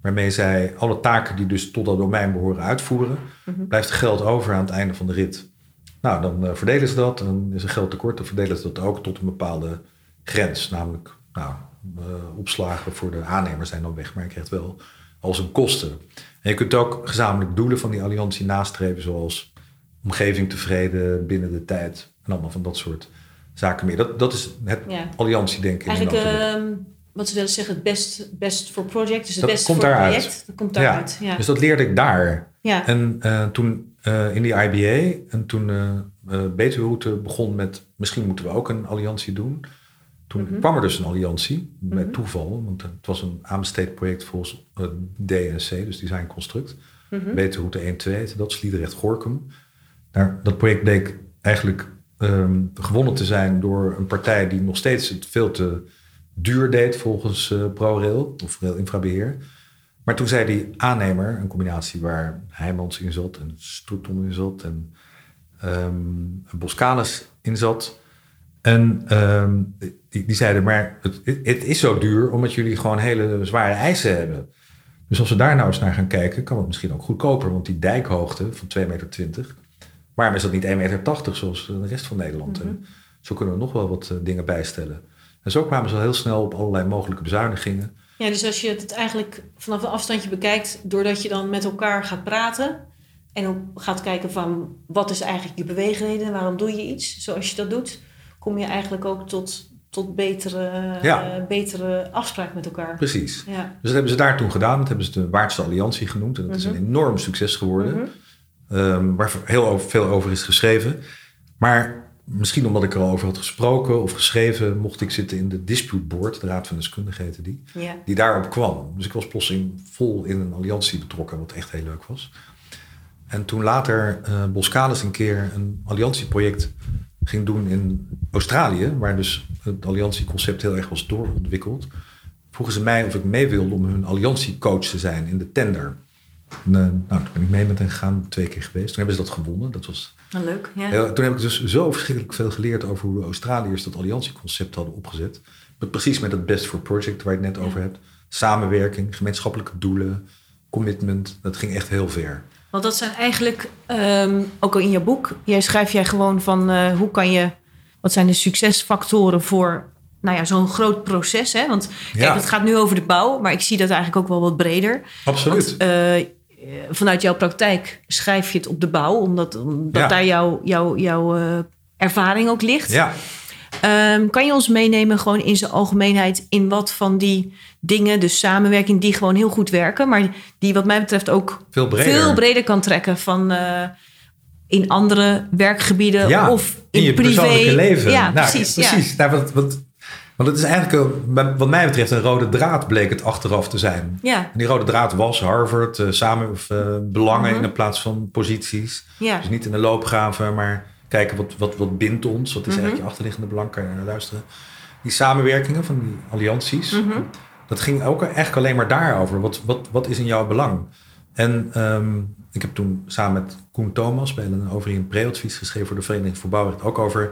waarmee zij alle taken die dus tot dat domein behoren uitvoeren, Mhm. blijft geld over aan het einde van de rit. Nou, dan eh, verdelen ze dat en dan is er geld tekort, dan verdelen ze dat ook tot een bepaalde grens, namelijk nou, eh, opslagen voor de aannemers zijn dan weg, maar je krijgt wel als een kosten. En je kunt ook gezamenlijk doelen van die alliantie nastreven, zoals omgeving tevreden binnen de tijd. En allemaal van dat soort zaken meer. Dat, dat is het Ja. alliantiedenken. in een Eigenlijk, ehm, wat ze willen zeggen, het best, best for project. Dus het komt voor project. Dat komt daaruit. Ja. Dus dat leerde ik daar. ja. En eh, toen eh, in die IBA en toen eh uh, begon met... misschien moeten we ook een alliantie doen. Toen Mhm. kwam er dus een alliantie, bij Mhm. toeval. Want het was een aanbesteed project volgens eh, DNC, dus Design Construct. Mhm. Beterroute 1, 2 heette dat, Sliedrecht Gorkum. Daar, dat project bleek eigenlijk ehm, gewonnen te zijn door een partij die nog steeds het veel te duur deed volgens eh, ProRail of Rail Infrabeheer. Maar toen zei die aannemer, een combinatie waar Heijmans in zat en Stoeton in zat en ehm Boscalis in zat. En ehm, die, die zeiden, maar het, het is zo duur omdat jullie gewoon hele zware eisen hebben. Dus als we daar nou eens naar gaan kijken, kan het misschien ook goedkoper. Want die dijkhoogte van 2,20 meter, waarom is dat niet 1,80 meter zoals de rest van Nederland? Mhm. En zo kunnen we nog wel wat eh, dingen bijstellen. En zo kwamen ze al heel snel op allerlei mogelijke bezuinigingen. ja, dus als je het eigenlijk vanaf een afstandje bekijkt, doordat je dan met elkaar gaat praten en ook gaat kijken van wat is eigenlijk je beweegreden, waarom doe je iets zoals je dat doet, kom je eigenlijk ook tot, tot betere, Ja. eh, betere afspraak met elkaar. Precies. Ja. Dus dat hebben ze daar toen gedaan. Dat hebben ze de Waardste Alliantie genoemd. En dat is een enorm succes geworden. Ehm, waar heel over- veel over is geschreven. Maar misschien omdat ik er al over had gesproken of geschreven... mocht ik zitten in de Dispute Board, de Raad van Deskundigen heette die... Ja. die daarop kwam. Dus ik was plotseling vol in een alliantie betrokken, wat echt heel leuk was. En toen later eh Boskalis een keer een alliantieproject ging doen in Australië... waar dus het alliantieconcept heel erg was doorontwikkeld... vroegen ze mij of ik mee wilde om hun alliantiecoach te zijn in de tender. En, nou, toen ben ik mee met hen gegaan, twee keer geweest. Toen hebben ze dat gewonnen. Dat was Nou, leuk. Ja. toen heb ik dus zo verschrikkelijk veel geleerd over hoe de Australiërs dat alliantieconcept hadden opgezet. Met, precies met het Best for Project waar je het net over hebt. Samenwerking, gemeenschappelijke doelen, commitment. Dat ging echt heel ver. Want dat zijn eigenlijk, ehm, ook al in je boek, jij schrijf jij gewoon van eh, hoe kan je, wat zijn de succesfactoren voor nou ja, zo'n groot proces. Hè? Want kijk, Ja. het gaat nu over de bouw, maar ik zie dat eigenlijk ook wel wat breder. Absoluut. Want, eh, vanuit jouw praktijk schrijf je het op de bouw, omdat, omdat Ja. daar jouw jouw jouw eh, ervaring ook ligt. ja, Ehm, kan je ons meenemen gewoon in zijn algemeenheid in wat van die dingen, dus samenwerking, die gewoon heel goed werken, maar die wat mij betreft ook veel breder. veel breder kan trekken van eh, in andere werkgebieden Ja, of in, in je privé. leven. Ja, Nou, precies. precies. Nou, wat, wat, want het is eigenlijk, een- wat mij betreft, een rode draad bleek het achteraf te zijn. Ja, En die rode draad was Harvard, eh, samen of, eh, belangen Mhm. in plaats van posities. ja, Dus niet in de loopgraven, maar kijken wat, wat, wat bindt ons. Wat is Mhm. eigenlijk je achterliggende belang? Kan je naar luisteren. Die samenwerkingen van die allianties. Mhm. Dat ging ook eigenlijk alleen maar daarover. Wat, wat, wat is in jouw belang? En ehm, ik heb toen samen met Koen Thomas bij een over een preadvies geschreven voor de Vereniging voor Bouwrecht. Ook over,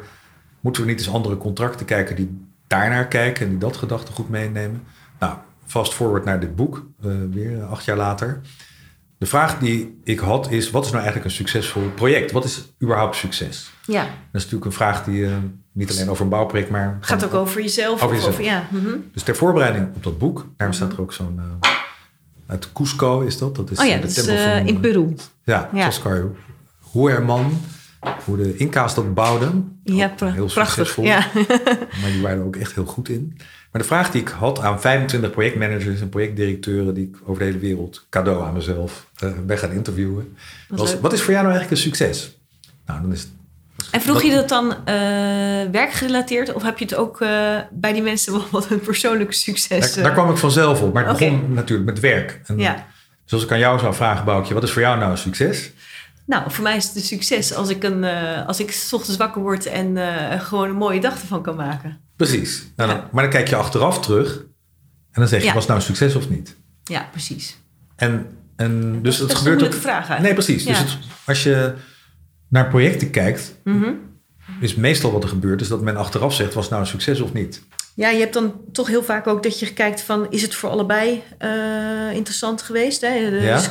moeten we niet eens andere contracten kijken die daarnaar kijken en die dat gedachtegoed meenemen? Nou, fast forward naar dit boek, eh, weer eh, acht jaar later. De vraag die ik had is, wat is nou eigenlijk een succesvol project? Wat is überhaupt succes? ja. Dat is natuurlijk een vraag die eh, niet alleen over een bouwproject, maar... Gaat ook over jezelf. Over jezelf. Over, ja. mhm. Dus ter voorbereiding op dat boek, daarom staat er ook zo'n... uit Cusco is dat. dat is Oh ja, dat is tempel van, in Peru. Ja, Ja. Cusco. Huerman, hoe de Inca's dat bouwden. Ja, pra- heel prachtig. succesvol. Ja. Maar die waren er ook echt heel goed in. Maar de vraag die ik had aan 25 projectmanagers en projectdirecteuren... die ik over de hele wereld cadeau aan mezelf eh, ben gaan interviewen... Was, wat is voor jou nou eigenlijk een succes? Nou, dan is het En vroeg Dat- je dat dan eh, werkgerelateerd of heb je het ook eh, bij die mensen wel wat hun persoonlijke succes? Daar, daar kwam ik vanzelf op. Maar het begon natuurlijk met werk. En Ja. Dus als ik aan jou zou vragen, Boukje, wat is voor jou nou een succes? Nou, voor mij is het een succes als ik, een, eh, als ik 's ochtends wakker word en eh, gewoon een mooie dag ervan kan maken. Precies. Nou, dan- Ja. Maar dan kijk je achteraf terug en dan zeg je, Ja. was het nou een succes of niet? Ja, precies. En, en dus Dat het is een gebeurt ook. vraag eigenlijk. Nee, precies. Dus het- als je naar projecten kijkt, Mhm. is meestal wat er gebeurt, is dat men achteraf zegt, was het nou een succes of niet? Ja, je hebt dan toch heel vaak ook dat je kijkt van... is het voor allebei eh, interessant geweest? Hè? Dus Ja.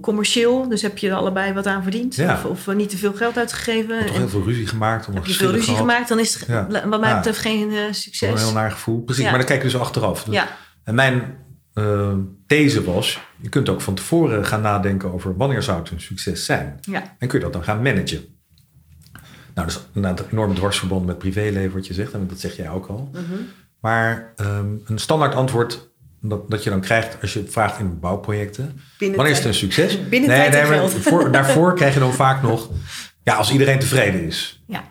commercieel, dus heb je er allebei wat aan verdiend? Ja. Of, of niet te veel geld uitgegeven? Toch heel veel ruzie gemaakt. heb je veel ruzie gehad. gemaakt? Dan is het Ja. wat mij Ja. betreft geen eh, succes. Een heel naar gevoel. Precies, maar dan kijk je dus achteraf. Dus- Ja, En mijn eh, these was, je kunt ook van tevoren gaan nadenken over wanneer zou het een succes zijn. ja, En kun je dat dan gaan managen. Nou, dat is inderdaad een enorm dwarsverband met privéleven wat je zegt. En dat zeg jij ook al. Mhm. Maar ehm, een standaard antwoord dat, dat je dan krijgt als je vraagt in bouwprojecten. Binnen wanneer is het een succes? Binnen tijd en maar geld. voor- daarvoor krijg je dan vaak nog... Ja, als iedereen tevreden is. ja.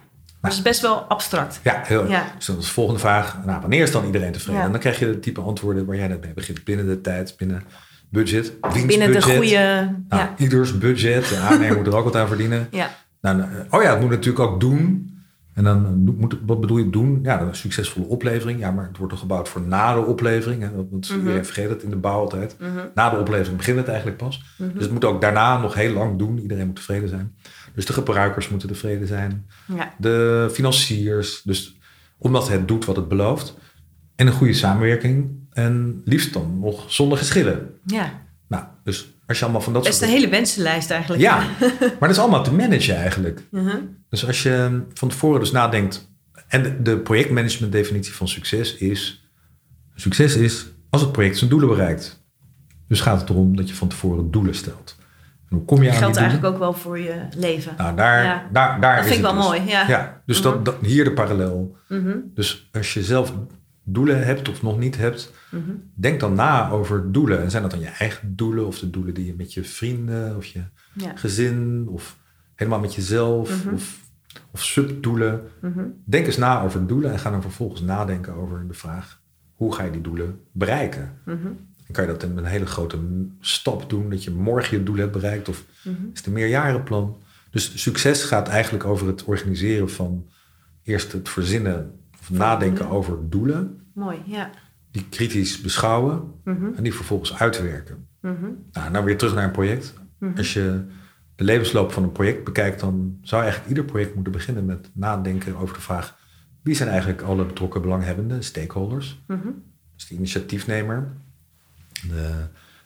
Maar het is best wel abstract. Ja, heel Ja. Dus dan is de volgende vraag. Nou, wanneer is dan iedereen tevreden? Ja. En dan krijg je het type antwoorden waar jij net mee begint. Binnen de tijd, binnen budget. Binnen de goede... Nou, ja, ieders budget. De aannemer moet er ook wat aan verdienen. ja, Nou, nou, oh ja, het moet natuurlijk ook doen. En dan eh, moet, wat bedoel je doen? Ja, dan een succesvolle oplevering. Ja, maar het wordt toch gebouwd voor na de oplevering. Hè? Want iedereen vergeet het in de bouw altijd. Mhm. Na de oplevering begint het eigenlijk pas. Mhm. Dus het moet ook daarna nog heel lang doen. Iedereen moet tevreden zijn. Dus de gebruikers moeten tevreden zijn. ja. De financiers. Dus omdat het doet wat het belooft. En een goede samenwerking. En liefst dan nog zonder geschillen. ja. Nou, dus als je allemaal van dat Best een soort... hele wensenlijst eigenlijk. Ja, maar dat is allemaal te managen eigenlijk. Mhm. Dus als je van tevoren dus nadenkt... En de- projectmanagement definitie van succes is... Succes is als het project zijn doelen bereikt. Dus gaat het erom dat je van tevoren doelen stelt. hoe kom je aan Geldt die doelen? eigenlijk ook wel voor je leven. Nou, daar, Ja. daar, daar Dat is vind ik het wel dus. mooi, ja. dus Mhm. dat, dat, hier de parallel. Mhm, Dus als je zelf doelen hebt of nog niet hebt, mhm. denk dan na over doelen. En zijn dat dan je eigen doelen of de doelen die je met je vrienden of je Ja. gezin of helemaal met jezelf Mhm. of, of subdoelen? Mhm. Denk eens na over doelen en ga dan vervolgens nadenken over de vraag: hoe ga je die doelen bereiken? Kan je dat in een hele grote stap doen, dat je morgen je doel hebt bereikt of is het een meerjarenplan. Dus succes gaat eigenlijk over het organiseren van eerst het verzinnen of nadenken over doelen, Mooi, ja. die kritisch beschouwen Mhm. en die vervolgens uitwerken. Mhm. Nou, nou weer terug naar een project. Mhm. Als je de levensloop van een project bekijkt, dan zou eigenlijk ieder project moeten beginnen met nadenken over de vraag: wie zijn eigenlijk alle betrokken belanghebbenden, stakeholders? Dus de initiatiefnemer, de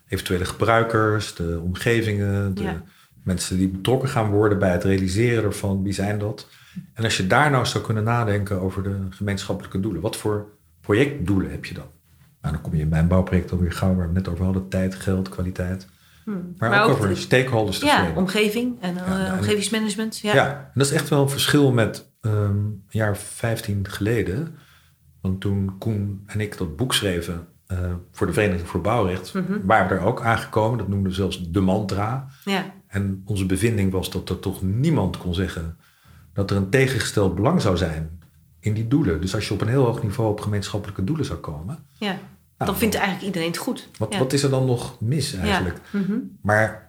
eventuele gebruikers, de omgevingen, de Ja. mensen die betrokken gaan worden bij het realiseren ervan, wie zijn dat? En als je daar nou zou kunnen nadenken over de gemeenschappelijke doelen, wat voor projectdoelen heb je dan? Nou, dan kom je in mijn bouwproject alweer gauw, waar we net over hadden, tijd, geld, kwaliteit. Hmm. Maar, ook, over stakeholders ja, tevreden. omgeving en eh, Ja, en- omgevingsmanagement. Ja. Ja. en dat is echt wel een verschil met ehm, een jaar of 15 geleden. Want toen Koen en ik dat boek schreven eh, voor de Vereniging voor Bouwrecht, Mhm. waren we er ook aangekomen. Dat noemden we zelfs de mantra. Ja. En onze bevinding was dat er toch niemand kon zeggen dat er een tegengesteld belang zou zijn in die doelen. Dus als je op een heel hoog niveau op gemeenschappelijke doelen zou komen, ja. Nou, dan vindt eigenlijk iedereen het goed. wat, ja. wat is er dan nog mis eigenlijk? Ja. Mhm. Maar,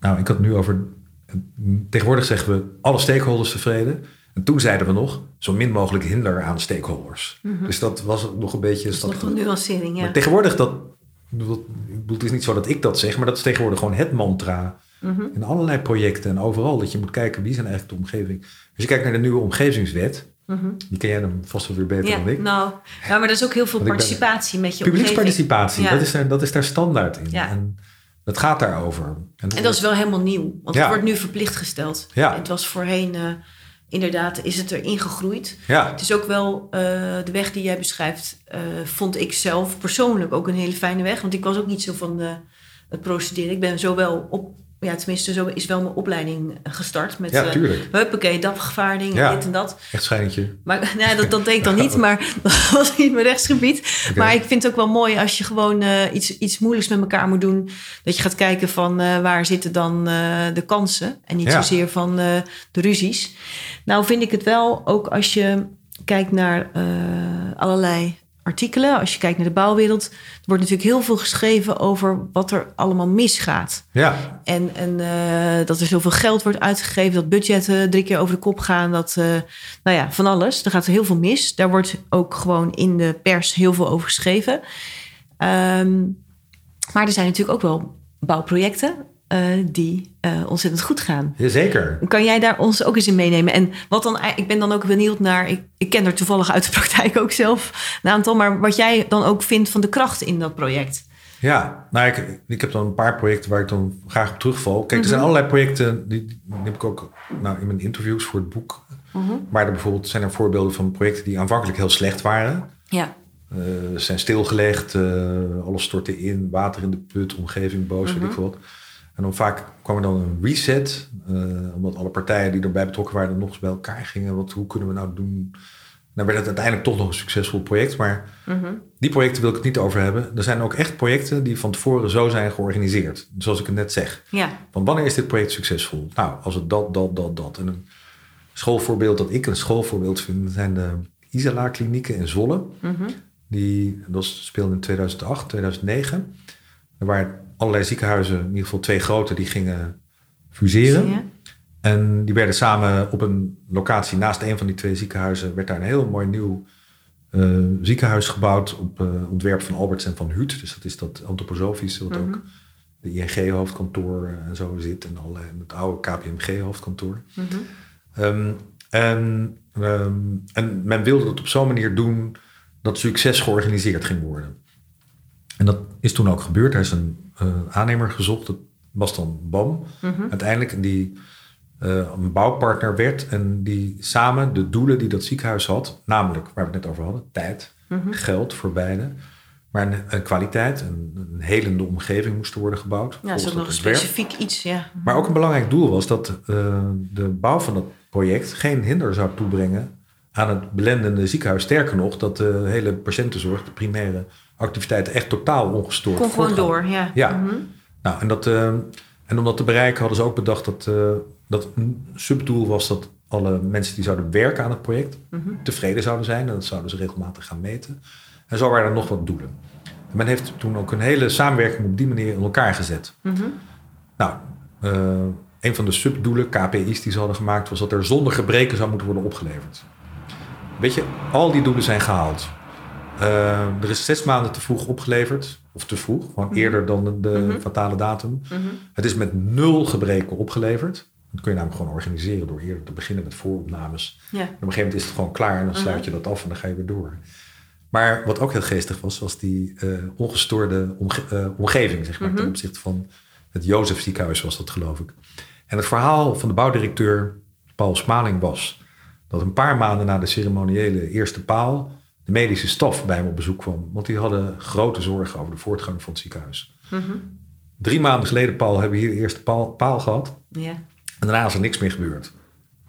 nou, ik had nu over. Tegenwoordig zeggen we alle stakeholders tevreden. En toen zeiden we nog zo min mogelijk hinder aan stakeholders. Dus dat was nog een beetje. Mhm. Dat is nog een nuancering, ja. Maar tegenwoordig dat. bedoel, ik bedoel, Het is niet zo dat ik dat zeg, maar dat is tegenwoordig gewoon het mantra. Mhm. In allerlei projecten en overal. Dat je moet kijken wie zijn eigenlijk de omgeving. Als je kijkt naar de nieuwe omgevingswet. Mhm. Die ken jij dan vast wel weer beter Ja, dan ik. nou, ja, maar er is ook heel veel ben- participatie met je Publieksparticipatie, omgeving. Ja. dat, is daar, dat is daar standaard in. Ja. En dat gaat daarover. En dat is wel helemaal nieuw, want het wordt nu verplicht gesteld. Ja. Het was voorheen, eh, inderdaad, is het erin gegroeid. Ja, Het is ook wel eh, de weg die jij beschrijft, eh, vond ik zelf persoonlijk ook een hele fijne weg. Want ik was ook niet zo van de, het procederen. Ik ben zo wel op, ja, tenminste, zo is wel mijn opleiding gestart. Met, ja eh, tuurlijk. huppakee, dagvaarding Ja. dit en dat. Echt schijntje. Maar nee, dat, dat deed ik dan niet, maar dat was niet mijn rechtsgebied. Maar ik vind het ook wel mooi als je gewoon eh, iets, iets moeilijks met elkaar moet doen. Dat je gaat kijken van eh, waar zitten dan de kansen. En niet Ja. zozeer van de ruzies. Nou vind ik het wel, ook als je kijkt naar allerlei artikelen. Als je kijkt naar de bouwwereld. Er wordt natuurlijk heel veel geschreven over wat er allemaal misgaat. Ja, En, en eh, dat er zoveel geld wordt uitgegeven, dat budgetten drie keer over de kop gaan. Dat, eh, nou ja, van alles. Er gaat heel veel mis. Daar wordt ook gewoon in de pers heel veel over geschreven. Ehm, maar er zijn natuurlijk ook wel bouwprojecten eh, die eh, ontzettend goed gaan. zeker. Kan jij daar ons ook eens in meenemen? En wat dan, ik ben dan ook benieuwd naar, ik, ik ken er toevallig uit de praktijk ook zelf een aantal, maar wat jij dan ook vindt van de kracht in dat project. Ja, nou, ik, ik heb dan een paar projecten waar ik dan graag op terugval. Kijk, er zijn Mhm. allerlei projecten, die, die heb ik ook nou, in mijn interviews voor het boek. Mhm. Maar er bijvoorbeeld zijn er voorbeelden van projecten die aanvankelijk heel slecht waren. Ja, Eh, zijn stilgelegd, eh, alles stortte in, water in de put, omgeving boos, weet Mhm. ik veel wat. En dan vaak kwam er dan een reset, eh, omdat alle partijen die erbij betrokken waren nog eens bij elkaar gingen. Wat, hoe kunnen we nou doen? Dan werd het uiteindelijk toch nog een succesvol project, maar Mhm. die projecten wil ik het niet over hebben. Er zijn ook echt projecten die van tevoren zo zijn georganiseerd. Zoals ik het net zeg. ja, Van wanneer is dit project succesvol? Nou, als het dat, dat, dat, dat. En een schoolvoorbeeld dat ik een schoolvoorbeeld vind, zijn de Isala-klinieken in Zwolle. Mhm. Die, dat speelde in 2008, 2009. Er waren allerlei ziekenhuizen, in ieder geval twee grote, die gingen fuseren. Ja. En die werden samen op een locatie naast een van die twee ziekenhuizen, werd daar een heel mooi nieuw eh, ziekenhuis gebouwd op eh, ontwerp van Alberts en van Huut. Dus dat is dat antroposofisch, wat Mhm. ook de ING-hoofdkantoor en zo zit. En, alle, en het oude KPMG-hoofdkantoor. Mhm. Ehm, en, ehm, en men wilde het op zo'n manier doen dat succes georganiseerd ging worden. En dat is toen ook gebeurd. Er is een eh, aannemer gezocht. Dat was dan BAM Mhm. uiteindelijk. Die eh, een bouwpartner werd. En die samen de doelen die dat ziekenhuis had. Namelijk, waar we het net over hadden. Tijd, Mhm. geld voor beide. Maar een, een kwaliteit, een, een helende omgeving moest worden gebouwd. Ja, is ook nog specifiek iets, ja. Maar ook een belangrijk doel was dat eh, de bouw van dat project geen hinder zou toebrengen aan het belendende ziekenhuis. Sterker nog, dat de hele patiëntenzorg, de primaire activiteiten, echt totaal ongestoord Kon gewoon door, ja. Ja. Mhm. Nou, en, dat, eh, en om dat te bereiken hadden ze ook bedacht dat, eh, dat een subdoel was dat alle mensen die zouden werken aan het project Mhm. tevreden zouden zijn. En dat zouden ze regelmatig gaan meten. En zo waren er nog wat doelen. En men heeft toen ook een hele samenwerking op die manier in elkaar gezet. Mhm. Nou, eh, een van de subdoelen, KPI's die ze hadden gemaakt, was dat er zonder gebreken zou moeten worden opgeleverd. Weet je, al die doelen zijn gehaald. Eh, er is zes maanden te vroeg opgeleverd, of te vroeg, gewoon eerder dan de, Mhm. fatale datum. Mhm. Het is met nul gebreken opgeleverd. Dat kun je namelijk gewoon organiseren door eerder te beginnen met vooropnames. Ja. En op een gegeven moment is het gewoon klaar en dan sluit je dat af en dan ga je weer door. Maar wat ook heel geestig was, was die eh, ongestoorde omge- eh, omgeving, zeg maar, Mhm. ten opzichte van het Jozef ziekenhuis was dat, geloof ik. En het verhaal van de bouwdirecteur Paul Smaling was dat een paar maanden na de ceremoniële eerste paal de medische staf bij hem op bezoek kwam. Want die hadden grote zorgen over de voortgang van het ziekenhuis. Mhm. Drie maanden geleden, Paul, hebben we hier de eerste paal, paal gehad. Ja. En daarna is er niks meer gebeurd.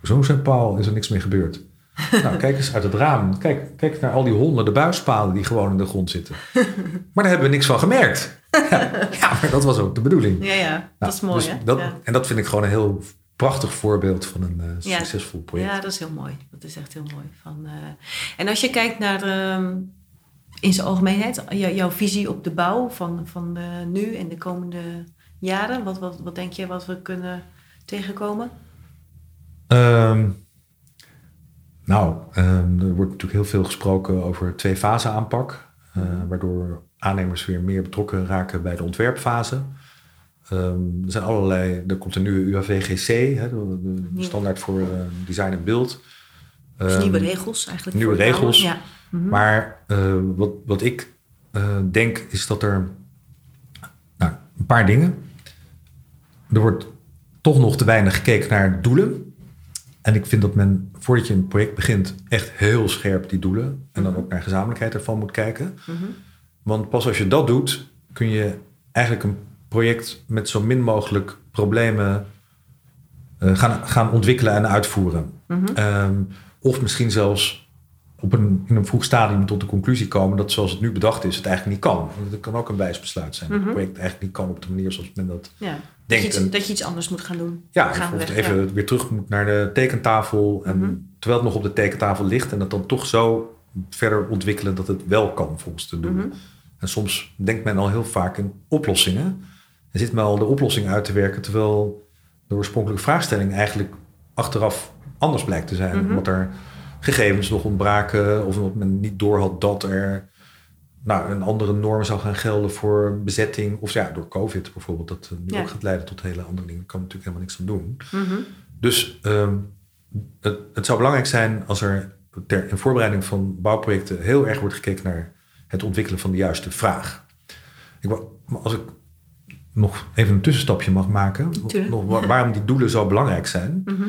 Zo zei Paul, is er niks meer gebeurd. nou, kijk eens uit het raam. Kijk, kijk naar al die honderden buispalen die gewoon in de grond zitten. Maar daar hebben we niks van gemerkt. ja, ja, maar dat was ook de bedoeling. Ja, ja, Nou, dat is mooi, dus hè? Dat, ja. En dat vind ik gewoon een heel prachtig voorbeeld van een eh, succesvol project. Ja, dat is heel mooi. Dat is echt heel mooi. Van, eh, En als je kijkt naar ehm, in zijn algemeenheid, jou- jouw visie op de bouw van, van eh, nu en de komende jaren, wat, wat, wat denk je wat we kunnen tegenkomen? Ehm, nou, ehm, er wordt natuurlijk heel veel gesproken over twee-fase aanpak. eh, waardoor aannemers weer meer betrokken raken bij de ontwerpfase. Ehm, er zijn allerlei, er komt een nieuwe UAVGC, hè, de, standaard voor eh, design en beeld. Dus Ehm, nieuwe regels eigenlijk. nieuwe regels. Ja. Mhm. Maar eh, wat, wat ik eh, denk is dat er nou, een paar dingen. Er wordt toch nog te weinig gekeken naar doelen. En ik vind dat men voordat je een project begint echt heel scherp die doelen en dan ook naar gezamenlijkheid ervan moet kijken. Mhm. Want pas als je dat doet, kun je eigenlijk een project met zo min mogelijk problemen eh, gaan, gaan ontwikkelen en uitvoeren. Mhm. Ehm, of misschien zelfs op een, in een vroeg stadium tot de conclusie komen dat zoals het nu bedacht is, het eigenlijk niet kan. Want het kan ook een wijs besluit zijn. Dat Mhm. het project eigenlijk niet kan op de manier zoals men dat Ja. Dat, denkt. je iets, dat je iets anders moet gaan doen. ja, Gaan we of weg, even ja. weer terug moet naar de tekentafel. En Mhm. terwijl het nog op de tekentafel ligt en dat dan toch zo verder ontwikkelen dat het wel kan volgens de doelen. Mhm. En soms denkt men al heel vaak in oplossingen. En zit men al de oplossing uit te werken, terwijl de oorspronkelijke vraagstelling eigenlijk achteraf anders blijkt te zijn. Mhm. Omdat er gegevens nog ontbraken of omdat men niet doorhad dat er nou, een andere norm zou gaan gelden voor bezetting. Of ja, door COVID bijvoorbeeld, dat eh, nu Ja. ook gaat leiden tot hele andere dingen. Daar kan natuurlijk helemaal niks aan doen. Mhm. Dus ehm, het, het zou belangrijk zijn als er ter, in voorbereiding van bouwprojecten heel erg wordt gekeken naar het ontwikkelen van de juiste vraag. Ik, als ik nog even een tussenstapje mag maken, nog, wa- waarom die doelen zo belangrijk zijn. Mhm.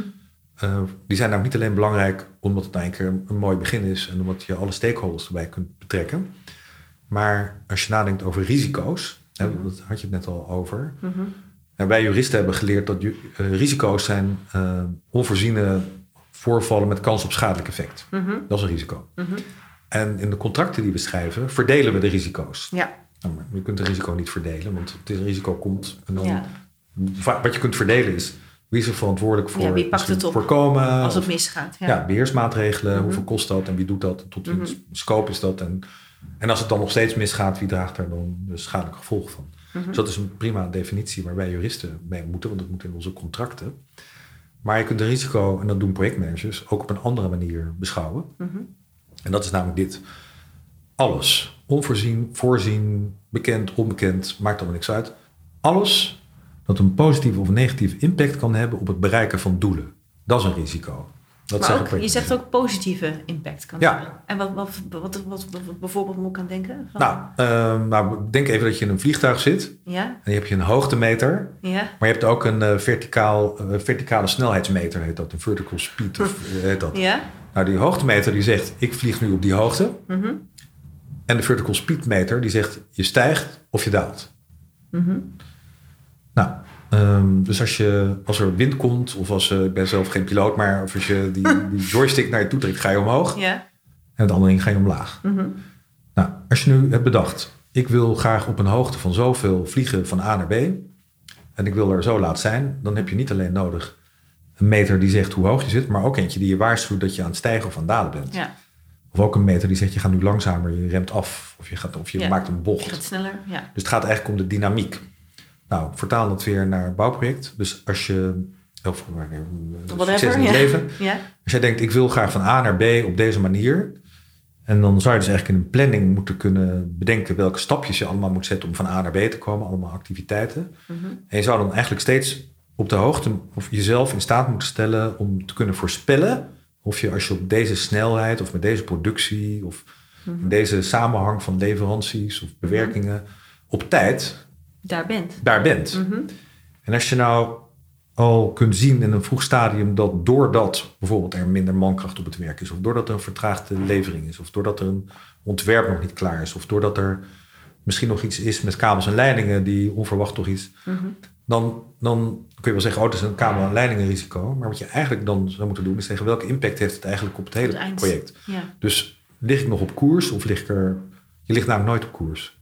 Eh, die zijn nou niet alleen belangrijk omdat het nou een keer een mooi begin is en omdat je alle stakeholders erbij kunt betrekken. Maar als je nadenkt over risico's, hè, dat had je het net al over. Mhm. Wij juristen hebben geleerd dat eh, risico's zijn eh, onvoorziene voorvallen met kans op schadelijk effect. Mhm. Dat is een risico. En in de contracten die we schrijven, verdelen we de risico's. Ja. Je kunt een risico niet verdelen, want het risico komt. En dan, Ja. Wat je kunt verdelen is, wie is er verantwoordelijk voor Ja, wie pakt het op voorkomen? Als het misgaat. Ja. ja, beheersmaatregelen, Mhm. hoeveel kost dat en wie doet dat, tot Mhm. wiens scope is dat. En, en als het dan nog steeds misgaat, wie draagt daar dan de schadelijke gevolgen van? Mhm. Dus dat is een prima definitie waar wij juristen mee moeten, want dat moet in onze contracten. Maar je kunt een risico, en dat doen projectmanagers, ook op een andere manier beschouwen. Mhm. En dat is namelijk dit. Alles, onvoorzien, voorzien, bekend, onbekend, maakt allemaal niks uit. Alles dat een positieve of negatieve impact kan hebben op het bereiken van doelen. Dat is een risico. Dat Maar ook, je zegt ook positieve impact kan Ja. hebben. En wat, wat, wat, wat, bijvoorbeeld moet ik aan denken? Van- Nou, ehm, nou, denk even dat je in een vliegtuig zit. Ja, En je hebt je een hoogtemeter. ja. Maar je hebt ook een eh, verticaal, eh, verticale snelheidsmeter, heet dat. Een vertical speed of, eh, heet dat. Ja. Nou, die hoogtemeter die zegt, ik vlieg nu op die hoogte. Mhm. En de vertical speed meter die zegt je stijgt of je daalt. Mhm. Nou, ehm, dus als, je, als er wind komt, of als eh, ik ben zelf geen piloot, maar of als je die, die joystick naar je toe trekt, ga je omhoog. Ja. En het andere ding ga je omlaag. Mhm. Nou, als je nu hebt bedacht, ik wil graag op een hoogte van zoveel vliegen van A naar B. En ik wil er zo laat zijn, dan heb je niet alleen nodig een meter die zegt hoe hoog je zit, maar ook eentje die je waarschuwt dat je aan het stijgen of aan het dalen bent. Ja. Of ook een meter die zegt je gaat nu langzamer, je remt af of je, gaat, of je Ja. maakt een bocht. Je gaat sneller. Ja. Dus het gaat eigenlijk om de dynamiek. Nou, vertaal dat weer naar bouwproject. Dus als je, of wanneer, succes Whatever. in het ja. leven. Ja. Als jij denkt, ik wil graag van A naar B op deze manier. En dan zou je dus eigenlijk in een planning moeten kunnen bedenken welke stapjes je allemaal moet zetten om van A naar B te komen. Allemaal activiteiten. Mhm. En je zou dan eigenlijk steeds op de hoogte of jezelf in staat moeten stellen om te kunnen voorspellen of je als je op deze snelheid of met deze productie of Mhm. deze samenhang van leveranties of bewerkingen op tijd Daar bent. daar bent. Mhm. En als je nou al kunt zien in een vroeg stadium dat doordat bijvoorbeeld er minder mankracht op het werk is, of doordat er een vertraagde levering is, of doordat er een ontwerp nog niet klaar is, of doordat er misschien nog iets is met kabels en leidingen die onverwacht toch iets, Mhm. Dan, dan kun je wel zeggen, oh, het is een kabel- en leidingenrisico. Maar wat je eigenlijk dan zou moeten doen, is zeggen welke impact heeft het eigenlijk op het hele Het project. Ja. Dus lig ik nog op koers of lig ik er... Je ligt namelijk nooit op koers.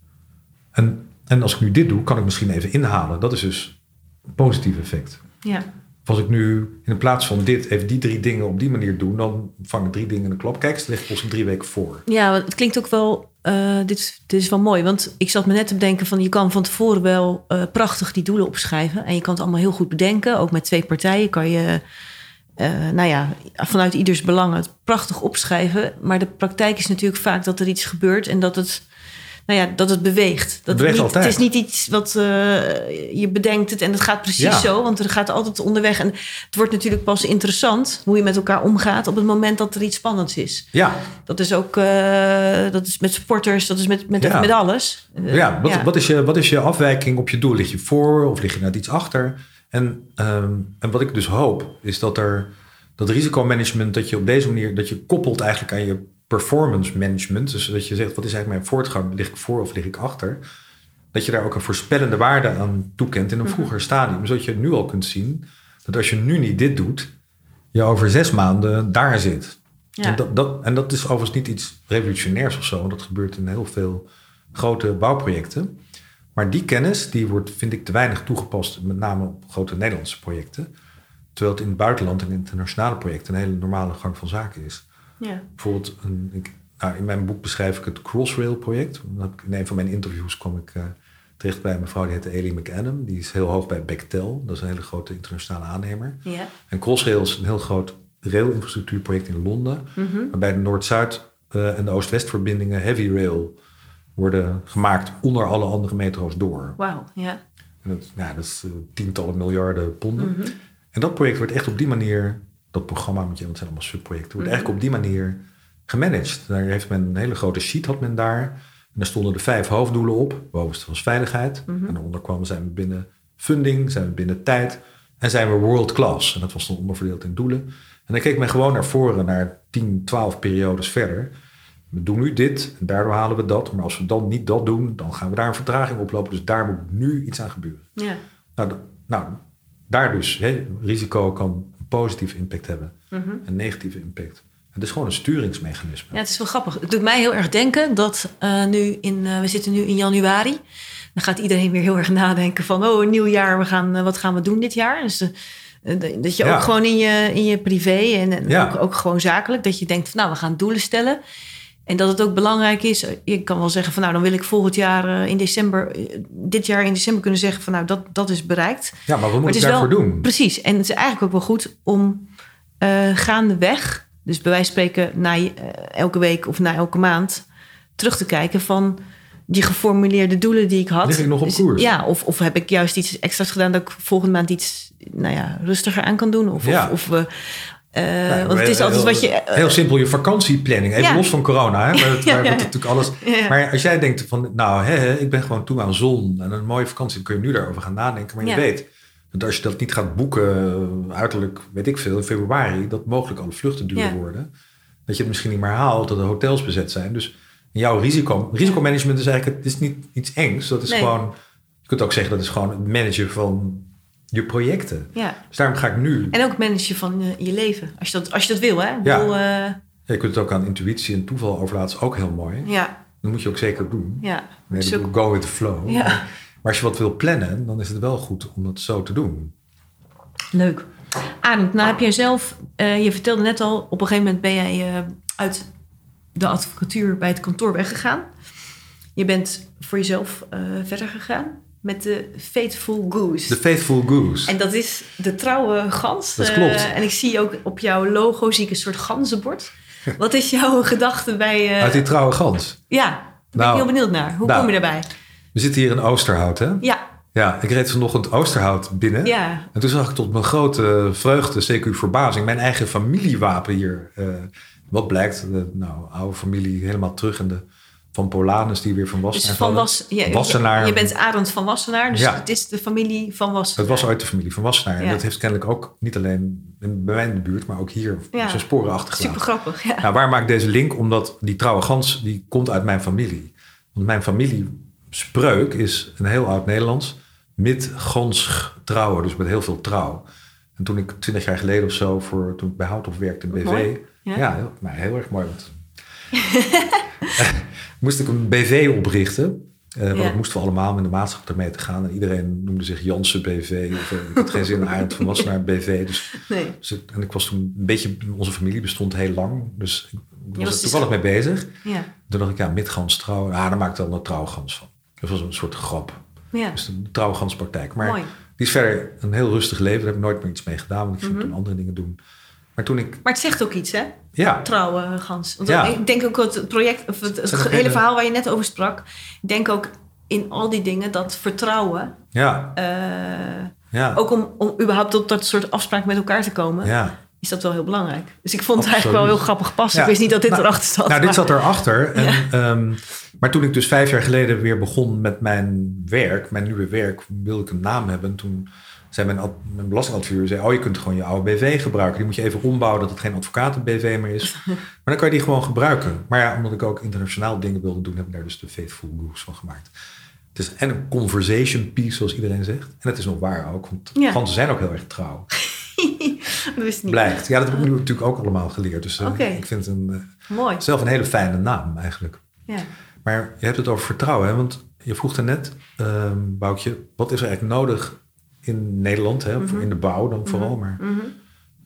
En, en als ik nu dit doe, kan ik misschien even inhalen. Dat is dus een positief effect. Ja. Als ik nu in plaats van dit even die drie dingen op die manier doe... dan vang ik drie dingen in de klap. Kijk, ze ligt ons drie weken voor. Ja, het klinkt ook wel. eh, dit, dit is wel mooi. Want ik zat me net te bedenken van je kan van tevoren wel eh, prachtig die doelen opschrijven. En je kan het allemaal heel goed bedenken. Ook met twee partijen kan je. eh, nou ja, vanuit ieders belang het prachtig opschrijven. Maar de praktijk is natuurlijk vaak dat er iets gebeurt en dat het, nou ja, dat het beweegt. Dat beweegt niet, altijd. Het is niet iets wat eh, je bedenkt het en het gaat precies Ja. zo. Want er gaat altijd onderweg. En het wordt natuurlijk pas interessant hoe je met elkaar omgaat op het moment dat er iets spannends is. Ja, Dat is ook eh, dat is met sporters, dat is met, met, Ja. met alles. Eh, ja, wat, ja. Wat, is je, wat is je afwijking op je doel? Lig je voor of lig je net iets achter? En, ehm, en wat ik dus hoop, is dat er dat risicomanagement, dat je op deze manier, dat je koppelt eigenlijk aan je performance management. Dus dat je zegt, wat is eigenlijk mijn voortgang? Lig ik voor of lig ik achter? Dat je daar ook een voorspellende waarde aan toekent in een vroeger stadium. Zodat je nu al kunt zien dat als je nu niet dit doet, je over zes maanden daar zit. Ja. En, dat, dat, en dat is overigens niet iets revolutionairs of zo. Want dat gebeurt in heel veel grote bouwprojecten. Maar die kennis, die wordt, vind ik, te weinig toegepast. Met name op grote Nederlandse projecten. Terwijl het in het buitenland en internationale projecten een hele normale gang van zaken is. Ja. Bijvoorbeeld, een, ik, nou, in mijn boek beschrijf ik het Crossrail project. Dan heb ik- In een van mijn interviews kwam ik eh, terecht bij een mevrouw die heette Ellie McAdam. Die is heel hoog bij Bechtel. Dat is een hele grote internationale aannemer. Ja. En Crossrail is een heel groot railinfrastructuurproject in Londen. Mhm. Waarbij de Noord-Zuid eh, en de Oost-West verbindingen heavy rail worden gemaakt onder alle andere metro's door. Wauw. Ja. En dat, ja, dat is eh, tientallen miljarden ponden. Mhm. En dat project wordt echt op die manier, dat programma want het zijn allemaal subprojecten, wordt Mhm. eigenlijk op die manier gemanaged. Daar heeft men een hele grote sheet had men daar. En daar stonden de vijf hoofddoelen op. Bovenste was veiligheid. Mhm. En daaronder kwamen zijn we binnen funding, zijn we binnen tijd. En zijn we world class. En dat was dan onderverdeeld in doelen. En dan keek men gewoon naar voren, naar 10, 12 periodes verder. We doen nu dit en daardoor halen we dat. Maar als we dan niet dat doen, dan gaan we daar een vertraging oplopen. Dus daar moet nu iets aan gebeuren. Ja. Nou, nou daar dus. Hè, risico kan positieve impact hebben. Mhm. Een negatieve impact. Het is gewoon een sturingsmechanisme. Ja, het is wel grappig. Het doet mij heel erg denken dat eh, nu in, eh, we zitten nu in januari. Dan gaat iedereen weer heel erg nadenken van, oh, een nieuw jaar, we gaan, eh, wat gaan we doen dit jaar? Dus dat je Ja. ook gewoon in je, in je privé en, en Ja. ook, ook gewoon zakelijk, dat je denkt van, nou, we gaan doelen stellen. En dat het ook belangrijk is, je kan wel zeggen van, nou, dan wil ik volgend jaar eh, in december, eh, dit jaar in december kunnen zeggen van, nou, dat, dat is bereikt. Ja, maar wat Maar moet het ik is daarvoor wel, doen? Precies. En het is eigenlijk ook wel goed om eh gaandeweg, dus bij wijze van spreken na elke week of na elke maand, terug te kijken van die geformuleerde doelen die ik had. Lig ik nog op koers? Ja, of, of heb ik juist iets extra's gedaan dat ik volgende maand iets nou ja, rustiger aan kan doen? Of, Ja. of, of we. Eh, Nou, want het is heel- altijd wat je. eh, Heel simpel, je vakantieplanning. Even Ja. los van corona. Hè, maar het, Ja, natuurlijk alles... Maar als jij denkt van, nou, hè, hè, ik ben gewoon toe aan zon en een mooie vakantie, dan kun je nu daarover gaan nadenken. Maar je weet dat als je dat niet gaat boeken, eh, uiterlijk, weet ik veel, in februari, dat mogelijk alle vluchten duurder Ja. worden. Dat je het misschien niet meer haalt, dat de hotels bezet zijn. Dus jouw risico, risicomanagement is eigenlijk, het is niet iets engs. Dat is Nee. gewoon, je kunt ook zeggen, dat is gewoon het managen van je projecten. Ja. Dus daarom ga ik nu, En ook managen van eh, je leven. Als je dat, als je dat wil, hè? Ik Ja. bedoel, eh, ja, je kunt het ook aan intuïtie en toeval overlaten, is ook heel mooi. ja, Dat moet je ook zeker doen. ja. Nee, Dus ook- go with the flow. Ja. Maar, als je wat wil plannen, dan is het wel goed om dat zo te doen. Leuk. Arend, nou heb jij zelf, eh, je vertelde net al, op een gegeven moment ben jij uit de advocatuur bij het kantoor weggegaan. Je bent voor jezelf verder gegaan met de Faithful Goose. The Faithful Goose. En dat is de trouwe gans. Dat Eh, klopt. en ik zie ook op jouw logo zie ik een soort ganzenbord. Wat is jouw gedachte bij... eh, Uit die trouwe gans. Ja, daar ben Nou, ik heel benieuwd naar. Hoe nou. kom je daarbij? We zitten hier in Oosterhout, hè? Ja, Ja, ik reed vanochtend Oosterhout binnen. ja. En toen zag ik tot mijn grote vreugde, zeker verbazing, mijn eigen familiewapen hier. eh, wat blijkt, de nou, oude familie helemaal terug in de van Polanus, die weer van Dus Wassenaar van vallen. Was, Wassenaar. je, je bent Arend van Wassenaar, dus Ja. het is de familie van Wassenaar. Het was ooit de familie van Wassenaar. En Ja. dat heeft kennelijk ook niet alleen bij mij in de buurt, maar ook hier zijn sporen achtergelaten. Super grappig, ja. Nou, waar maak ik deze link? Omdat die trouwe gans, die komt uit mijn familie. Want mijn familiespreuk is een heel oud Nederlands. Mit gans trouwen, dus met heel veel trouw. En toen ik twintig jaar geleden of zo, voor, toen ik bij Houthof werkte in BV. mooi. Ja, heel, maar heel erg mooi. Want, moest ik een BV oprichten. Eh, want Ja. dat moesten we allemaal met de maatschappij ermee te gaan. En iedereen noemde zich Jansen BV. Of, eh, ik had geen zin in Arend van Wassenaar BV. Dus Nee. dus en ik was toen een beetje, onze familie bestond heel lang. Dus ik was was er dus- toevallig mee bezig. Ja. Toen dacht ik, ja, midgans trouw. Ah, daar maak ik dan een trouwgans van. Dat was een soort grap. ja. Dus de trouwganspraktijk. Maar Mooi. die is verder een heel rustig leven. Daar heb ik nooit meer iets mee gedaan. Want ik ging Mhm. toen andere dingen doen. Maar toen ik, Maar het zegt ook iets, hè? ja, gans. Want Ja. ik denk ook het project, of het, hele hele- verhaal waar je net over sprak. Ik denk ook in al die dingen dat vertrouwen, ja, eh, ja, ook om, om überhaupt tot dat soort afspraak met elkaar te komen, ja. is dat wel heel belangrijk. Dus ik vond het eigenlijk wel heel grappig passen. Ja. Ik wist niet dat dit Nou, erachter zat. Nou, dit zat erachter. En, ehm, maar toen ik dus vijf jaar geleden weer begon met mijn werk, mijn nieuwe werk, wilde ik een naam hebben. En toen zei mijn, mijn belastingadviseur, zei, oh, je kunt gewoon je oude BV gebruiken. Die moet je even ombouwen dat het geen advocaten-BV meer is. maar dan kan je die gewoon gebruiken. Maar ja, omdat ik ook internationaal dingen wilde doen, heb ik daar dus de Faithful Goose van gemaakt. Het is en een conversation piece, zoals iedereen zegt. En het is nog waar ook, want Ja. Fransen zijn ook heel erg trouw. dat wist niet. Blijkt. Ja, dat heb ik nu natuurlijk ook allemaal geleerd. Dus eh, ik vind het een, eh, Mooi. zelf een hele fijne naam eigenlijk. Ja. Maar je hebt het over vertrouwen, hè? want je vroeg net, ehm Boukje, wat is er eigenlijk nodig in Nederland, hè? Mhm. in de bouw dan vooral, maar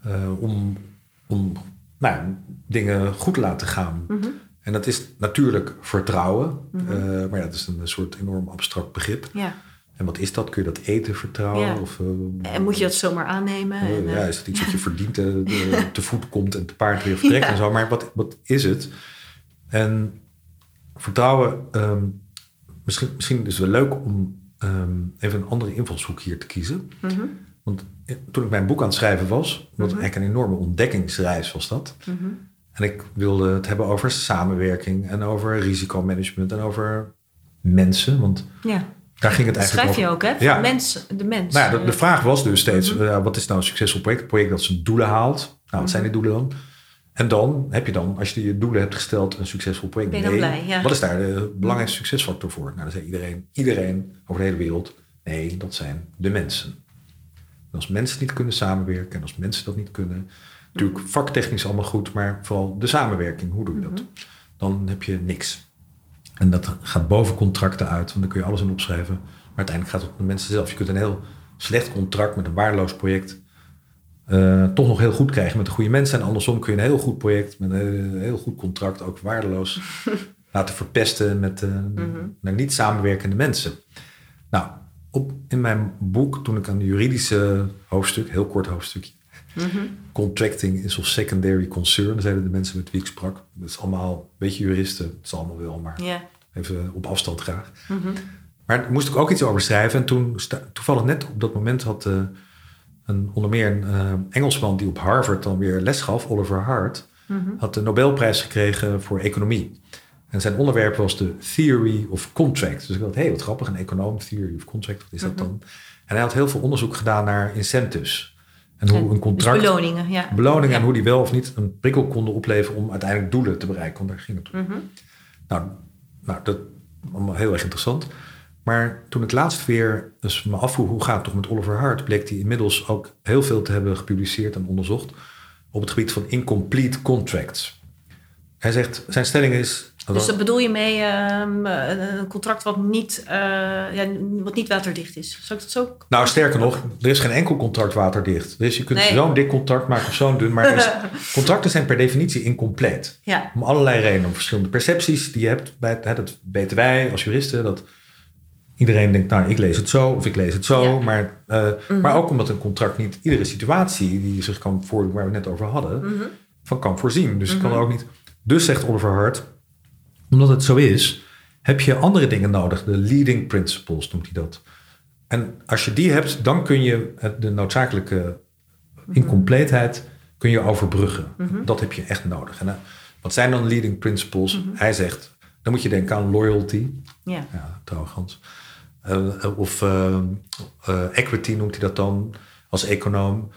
eh, om, om nou, ja, dingen goed te laten gaan. Mhm. En dat is natuurlijk vertrouwen, eh, maar ja, dat is een soort enorm abstract begrip. ja. En wat is dat? Kun je dat eten vertrouwen? Ja. Of, eh, En moet je dat zomaar aannemen? eh, En, ja, is dat iets wat je verdient, de- te voet komt en te paard weer vertrekt en zo. Maar wat, wat is het? En vertrouwen, ehm, misschien, misschien is het wel leuk om ehm, even een andere invalshoek hier te kiezen. mhm, Want eh, toen ik mijn boek aan het schrijven was, wat eigenlijk een enorme ontdekkingsreis was dat. mhm. En ik wilde het hebben over samenwerking en over risicomanagement en over mensen. Want Ja. daar ging het Dat eigenlijk schrijf je over. ook, hè? Van Ja. mens, de mens. Nou ja, de, de vraag was dus steeds, Mhm. eh, wat is nou een succesvol project? Een project dat zijn doelen haalt. Nou, wat zijn die doelen dan? En dan heb je dan, als je je doelen hebt gesteld, een succesvol project. Ben je dan blij, ja. Wat is daar de belangrijkste succesfactor voor? Nou, dan zei iedereen, iedereen over de hele wereld, nee, dat zijn de mensen. En als mensen niet kunnen samenwerken en als mensen dat niet kunnen, natuurlijk vaktechnisch allemaal goed, maar vooral de samenwerking, hoe doe je dat? Mhm. Dan heb je niks. En dat gaat boven contracten uit, want dan kun je alles in opschrijven. Maar uiteindelijk gaat het om de mensen zelf. Je kunt een heel slecht contract met een waardeloos project eh, toch nog heel goed krijgen met de goede mensen. En andersom kun je een heel goed project met een heel, goed contract ook waardeloos laten verpesten met eh, naar niet samenwerkende mensen. Nou, op, in mijn boek, toen ik aan de juridische hoofdstuk, heel kort hoofdstukje, contracting is of secondary concern, zeiden de mensen met wie ik sprak. Dat is allemaal een beetje juristen, het is allemaal wel, maar even op afstand graag. Mhm. Maar daar moest ik ook iets over schrijven. En toen, toevallig net op dat moment had eh, een, onder meer een eh, Engelsman die op Harvard dan weer les gaf, Oliver Hart, Mhm. had de Nobelprijs gekregen voor economie. En zijn onderwerp was de Theory of Contract. Dus ik dacht, hé, hey, wat grappig, een econoom, Theory of Contract, wat is dat Mhm. dan? En hij had heel veel onderzoek gedaan naar incentives. En hoe En- een contract, Dus beloningen, ja. beloningen Ja. en hoe die wel of niet een prikkel konden opleveren om uiteindelijk doelen te bereiken. Want daar ging het om. Mhm. Nou, nou, dat allemaal heel erg interessant. Maar toen ik laatst weer dus me afvroeg hoe gaat het toch met Oliver Hart, bleek hij inmiddels ook heel veel te hebben gepubliceerd en onderzocht op het gebied van incomplete contracts. Hij zegt, zijn stelling is. Dus dat bedoel je mee ehm, een contract wat niet, uh, ja, wat niet waterdicht is? Zou ik dat zo? Nou, sterker nog, er is geen enkel contract waterdicht. Dus je kunt zo'n dik contract maken of zo'n dun. Maar is, contracten zijn per definitie incompleet. Ja. Om allerlei redenen, om verschillende percepties die je hebt. Bij, hè, dat weten wij als juristen. Dat iedereen denkt, nou, ik lees het zo of ik lees het zo. Ja. Maar, uh, Mhm. maar ook omdat een contract niet iedere situatie die zich kan voordoen, waar we het net over hadden, Mhm. van kan voorzien. Dus je kan er ook niet. Dus zegt Oliver Hart, omdat het zo is, heb je andere dingen nodig. De leading principles noemt hij dat. En als je die hebt, dan kun je de noodzakelijke incompleetheid kun je overbruggen. Dat heb je echt nodig. En eh, wat zijn dan leading principles? Hij zegt, dan moet je denken aan loyalty. Ja. Ja, trouwens. Eh, of eh, eh, equity noemt hij dat dan als econoom.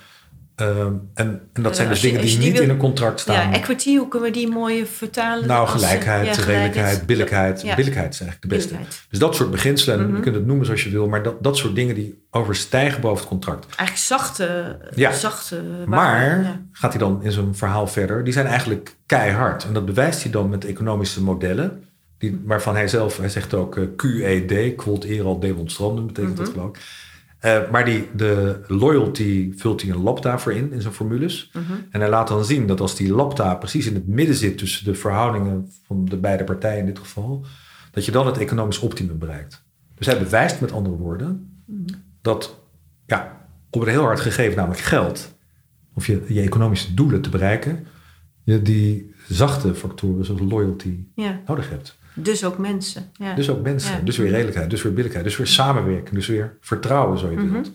Ehm, en, en dat zijn Eh, dus je- dingen die je die niet wil- in een contract staan. ja, equity, hoe kunnen we die mooi vertalen? Nou, eh, gelijkheid, ja, redelijkheid, billijkheid. Ja. Billijkheid is eigenlijk de beste. Dus dat soort beginselen, en Mhm. je kunt het noemen zoals je wil, maar dat, dat soort dingen die overstijgen boven het contract. Eigenlijk zachte, Ja. zachte waarden, Maar gaat hij dan in zijn verhaal verder, die zijn eigenlijk keihard. En dat bewijst hij dan met economische modellen, die, waarvan hij zelf, hij zegt ook eh, QED, quod eral demonstrandum, betekent dat Mhm. geloof ik. Eh, maar die, de loyalty vult hij een lambda voor in, in zijn formules. Mhm. En hij laat dan zien dat als die lambda precies in het midden zit tussen de verhoudingen van de beide partijen in dit geval, dat je dan het economisch optimum bereikt. Dus hij bewijst met andere woorden dat ja, op een heel hard gegeven, namelijk geld, of je, je economische doelen te bereiken, je die zachte factoren zoals loyalty Ja. nodig hebt. Dus ook mensen. Ja. Dus ook mensen, Ja. dus weer redelijkheid, dus weer billijkheid, dus weer samenwerken, dus weer vertrouwen, zo je wilt.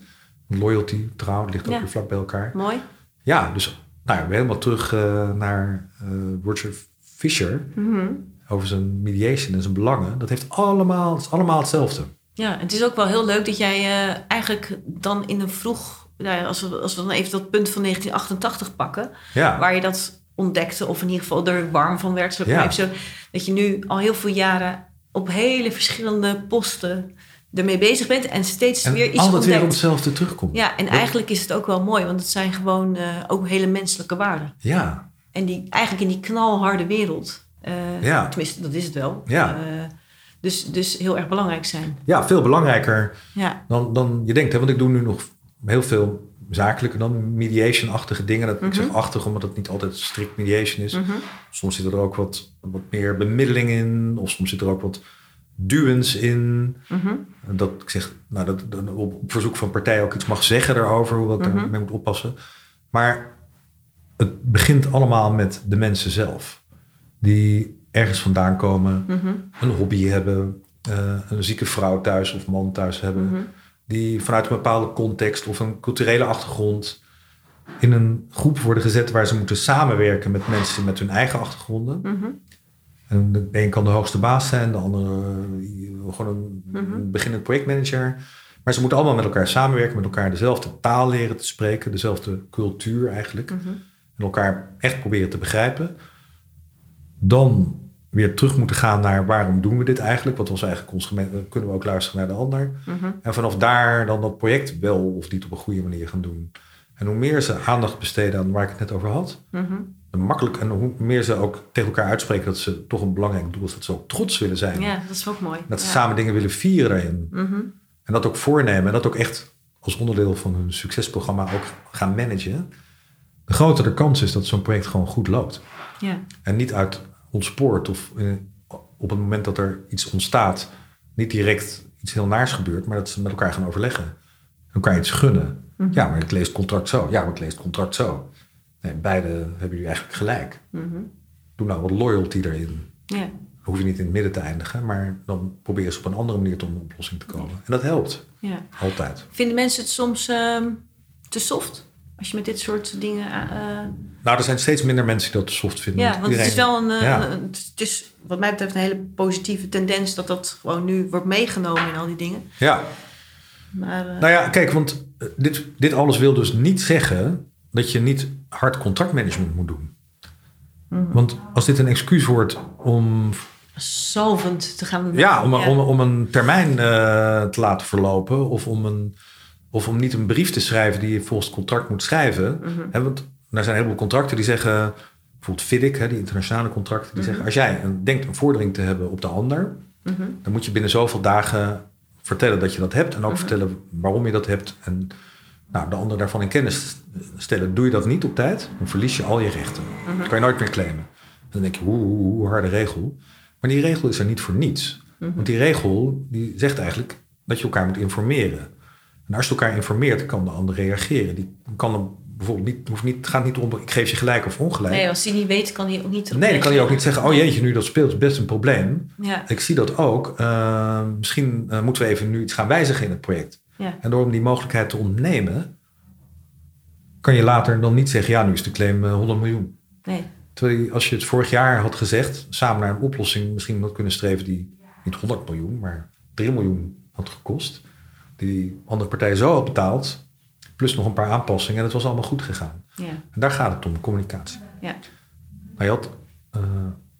Loyalty, trouw, ligt ook. Ja. weer vlak bij elkaar. Mooi. Ja, dus nou ja, helemaal terug eh, naar eh Roger Fisher Mhm. over zijn mediation en zijn belangen. Dat heeft allemaal, het is allemaal hetzelfde. Ja, het is ook wel heel leuk dat jij eh, eigenlijk dan in een vroeg... Nou als, we, als we dan even dat punt van 1988 pakken... Waar je dat ontdekte, of in ieder geval er warm van werd. Zo Ja. even zo, dat je nu al heel veel jaren op hele verschillende posten ermee bezig bent en steeds en weer iets altijd ontdekt. weer op hetzelfde terugkomt. Ja, en eigenlijk is het ook wel mooi, want het zijn gewoon eh, ook hele menselijke waarden. Ja, En die eigenlijk in die knalharde wereld, eh, Ja. tenminste, dat is het wel. Ja. eh, dus, dus heel erg belangrijk zijn. ja veel belangrijker Ja, dan, dan je denkt. Hè? Want ik doe nu nog heel veel zakelijke dan mediation-achtige dingen. Dat, Ik zeg achtig, omdat het niet altijd strikt mediation is. Mhm. Soms zit er ook wat, wat meer bemiddeling in. Of soms zit er ook wat duwens in. Mhm. Dat ik zeg, nou, dat, dat op, op verzoek van partij ook iets mag zeggen daarover, hoe ik Mhm. daarmee moet oppassen. Maar het begint allemaal met de mensen zelf. Die ergens vandaan komen, Mhm. een hobby hebben, eh, een zieke vrouw thuis of man thuis hebben. Die vanuit een bepaalde context of een culturele achtergrond in een groep worden gezet waar ze moeten samenwerken met mensen met hun eigen achtergronden. Mhm. En de een kan de hoogste baas zijn, de andere eh, gewoon een, Mhm. beginnend projectmanager. Maar ze moeten allemaal met elkaar samenwerken, met elkaar dezelfde taal leren te spreken, dezelfde cultuur eigenlijk. Mhm. En elkaar echt proberen te begrijpen. Dan weer terug moeten gaan naar waarom doen we dit eigenlijk? Wat was eigenlijk ons gemeen? Kunnen we ook luisteren naar de ander? Mhm. En vanaf daar dan dat project wel of niet op een goede manier gaan doen. En hoe meer ze aandacht besteden aan waar ik het net over had, Mhm. en makkelijk en hoe meer ze ook tegen elkaar uitspreken dat ze toch een belangrijk doel is, dat ze ook trots willen zijn. ja, dat is ook mooi. Dat ze Ja. samen dingen willen vieren daarin. Mhm. En dat ook voornemen en dat ook echt als onderdeel van hun succesprogramma ook gaan managen. De grotere kans is dat zo'n project gewoon goed loopt. Ja. En niet uit ontspoort of eh, op het moment dat er iets ontstaat, niet direct iets heel naars gebeurt, maar dat ze met elkaar gaan overleggen. Elkaar iets gunnen. Mhm. Ja, maar ik lees het contract zo. Ja, maar ik lees het contract zo. Nee, beide hebben jullie eigenlijk gelijk. Mhm. Doe nou wat loyalty erin. ja. Dan hoef je niet in het midden te eindigen, maar dan probeer je eens op een andere manier tot een oplossing te komen. En dat helpt. ja. Altijd. Vinden mensen het soms ehm, te soft? Als je met dit soort dingen... eh, Nou, er zijn steeds minder mensen die dat soft vinden. ja, want het is wel een... eh, Ja. een- het is wat mij betreft een hele positieve tendens... dat dat gewoon nu wordt meegenomen in al die dingen. Ja, Maar eh, Nou ja, kijk, want eh, dit, dit alles wil dus niet zeggen dat je niet hard contractmanagement moet doen. Want als dit een excuus wordt om Salvend te gaan Ja, om, Om, om een termijn eh, te laten verlopen. Of om, een, of om niet een brief te schrijven die je volgens het contract moet schrijven. Hè, want er zijn een heleboel contracten die zeggen... Bijvoorbeeld FIDIC, hè, die internationale contracten. Die zeggen, als jij een, denkt een vordering te hebben op de ander... dan moet je binnen zoveel dagen vertellen dat je dat hebt. En ook vertellen waarom je dat hebt. En nou, de ander daarvan in kennis stellen. Doe je dat niet op tijd, dan verlies je al je rechten. Dat kan je nooit meer claimen. Dan denk je, hoe, hoe, hoe harde regel. Maar die regel is er niet voor niets. Want die regel die zegt eigenlijk dat je elkaar moet informeren. En als je elkaar informeert, kan de ander reageren. Die kan dan bijvoorbeeld niet, hoeft niet, het gaat niet om ik geef je gelijk of ongelijk. Nee, als hij niet weet, kan hij ook niet. Nee, dan kan hij ook niet zeggen: Oh jeetje, nu dat speelt, is best een probleem. Ja. Ik zie dat ook. Uh, misschien uh, moeten we even nu iets gaan wijzigen in het project. Ja. En door om die mogelijkheid te ontnemen, kan je later dan niet zeggen: Ja, nu is de claim uh, 100 miljoen. Nee. Terwijl als je het vorig jaar had gezegd, samen naar een oplossing misschien had kunnen streven die niet 100 miljoen, maar 3 miljoen had gekost. Die andere partij zo had betaald, plus nog een paar aanpassingen. En het was allemaal goed gegaan. Ja. En daar gaat het om, communicatie. Ja. Maar je had, uh,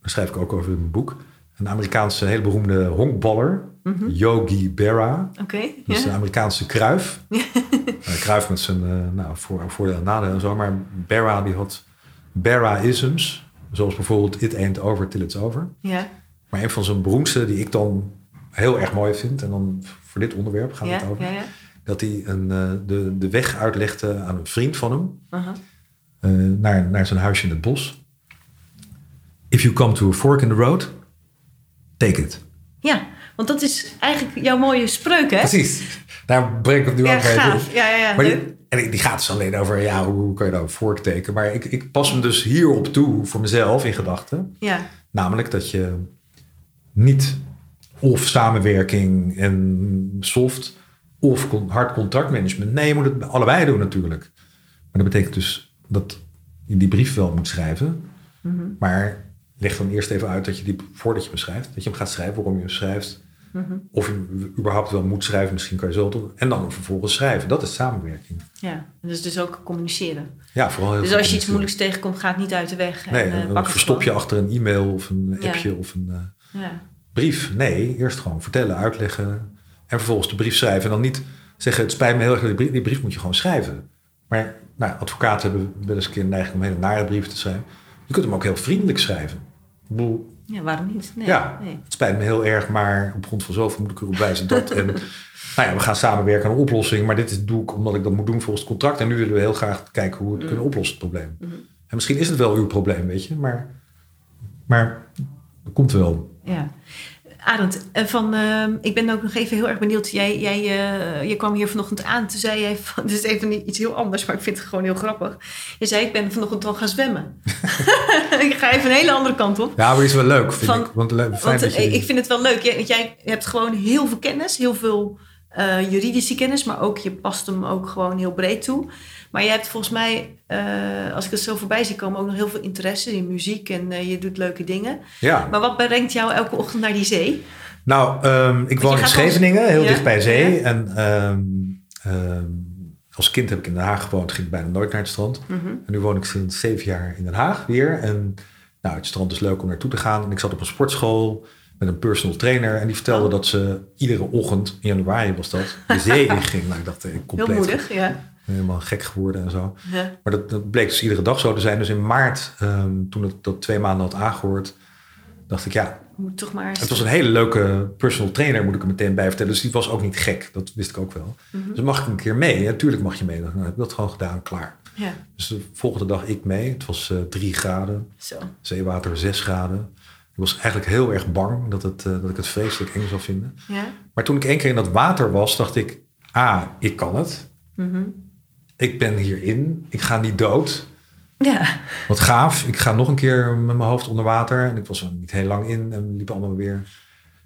daar schrijf ik ook over in mijn boek, een Amerikaanse hele beroemde honkballer, Yogi Berra. Oké. Dat is ja. een Amerikaanse kruif. uh, kruif met zijn uh, nou, voor, voordelen en nadelen en zo. Maar Berra die had Berra-isms. Zoals bijvoorbeeld it ain't over till it's over. Ja. Maar een van zijn beroemdste die ik dan heel erg mooi vind. En dan voor dit onderwerp gaat het over. Dat hij een, uh, de, de weg uitlegde aan een vriend van hem. Uh, naar, naar zijn huisje in het bos. If you come to a fork in the road, take it. Ja, want dat is eigenlijk jouw mooie spreuk, hè? Precies. Daar breng ik het nu Ja, ook bij. gaaf. Ja, ja, ja. Maar die, en die gaat dus alleen over, ja, hoe kan je nou een fork tekenen? Maar ik, ik pas hem dus hierop toe voor mezelf in gedachten. Ja. Namelijk dat je niet of samenwerking en soft of hard contractmanagement. Nee, je moet het allebei doen natuurlijk. Maar dat betekent dus dat je die brief wel moet schrijven. Mhm. Maar leg dan eerst even uit dat je die, voordat je hem schrijft, dat je hem gaat schrijven, waarom je hem schrijft. Mhm. Of je hem überhaupt wel moet schrijven, misschien kan je zo doen. En dan vervolgens schrijven. Dat is samenwerking. ja. Dus, dus ook communiceren. Ja, vooral heel Dus als je iets moeilijks tegenkomt, ga het niet uit de weg. En, Nee, eh, dan het verstop je achter een e-mail of een Ja. appje of een eh, Ja. Brief. Nee, eerst gewoon vertellen, uitleggen en vervolgens de brief schrijven. En dan niet zeggen, het spijt me heel erg, die brief, die brief moet je gewoon schrijven. Maar nou, advocaten hebben wel eens een keer een neiging om hele nare brieven te schrijven. Je kunt hem ook heel vriendelijk schrijven. Ik bedoel, ja, waarom niet? Nee. ja, Nee. het spijt me heel erg, maar op grond van zoveel moet ik erop wijzen dat. En nou ja, we gaan samenwerken aan een oplossing, maar dit is, doe ik omdat ik dat moet doen volgens het contract. En nu willen we heel graag kijken hoe we het Mm. kunnen oplossen, het probleem. En misschien is het wel uw probleem, weet je, maar, maar dat komt wel. Ja. Arend, eh, van, ehm, ik ben ook nog even heel erg benieuwd. Jij, jij eh, je kwam hier vanochtend aan. Toen zei jij, van, dit is even iets heel anders, maar ik vind het gewoon heel grappig. Je zei, ik ben vanochtend wel gaan zwemmen. ik ga even een hele andere kant op. Ja, maar is wel leuk, vind Van- ik. Want, le- fijn Want dat je, eh, ik vind het wel leuk. Jij, jij hebt gewoon heel veel kennis, heel veel juridische kennis, maar ook je past hem ook gewoon heel breed toe. Maar je hebt volgens mij, eh, als ik het zo voorbij zie komen, ook nog heel veel interesse in muziek en eh, je doet leuke dingen. ja. Maar wat brengt jou elke ochtend naar die zee? Nou, ehm, ik woon in Scheveningen, heel Ja, dicht bij zee. ja. En ehm, ehm, als kind heb ik in Den Haag gewoond, ging ik bijna nooit naar het strand. Mhm. En nu woon ik sinds zeven jaar in Den Haag weer. En nou, het strand is leuk om naartoe te gaan. En ik zat op een sportschool met een personal trainer. En die vertelde Oh. dat ze iedere ochtend, in januari was dat, de zee inging. Nou, ik dacht, ik Heel compleet moedig, ja. Helemaal gek geworden en zo. ja. Maar dat, dat bleek dus iedere dag zo te zijn. Dus in maart, ehm, toen ik dat twee maanden had aangehoord, dacht ik, ja, moet toch maar eens- het was een hele leuke personal trainer, moet ik er meteen bij vertellen. Dus die was ook niet gek, dat wist ik ook wel. Mhm. Dus mag ik een keer mee? Ja, tuurlijk mag je mee. Dan heb ik dat gewoon gedaan, klaar. Ja, Dus de volgende dag ik mee. Het was eh, drie graden, zo. zeewater zes graden. Ik was eigenlijk heel erg bang dat, het, eh, dat ik het vreselijk eng zou vinden. Ja. Maar toen ik één keer in dat water was, dacht ik... Ah, ik kan het. Mhm. Ik ben hierin. Ik ga niet dood. Ja, Wat gaaf. Ik ga nog een keer met mijn hoofd onder water. En ik was er niet heel lang in. En we liepen allemaal weer,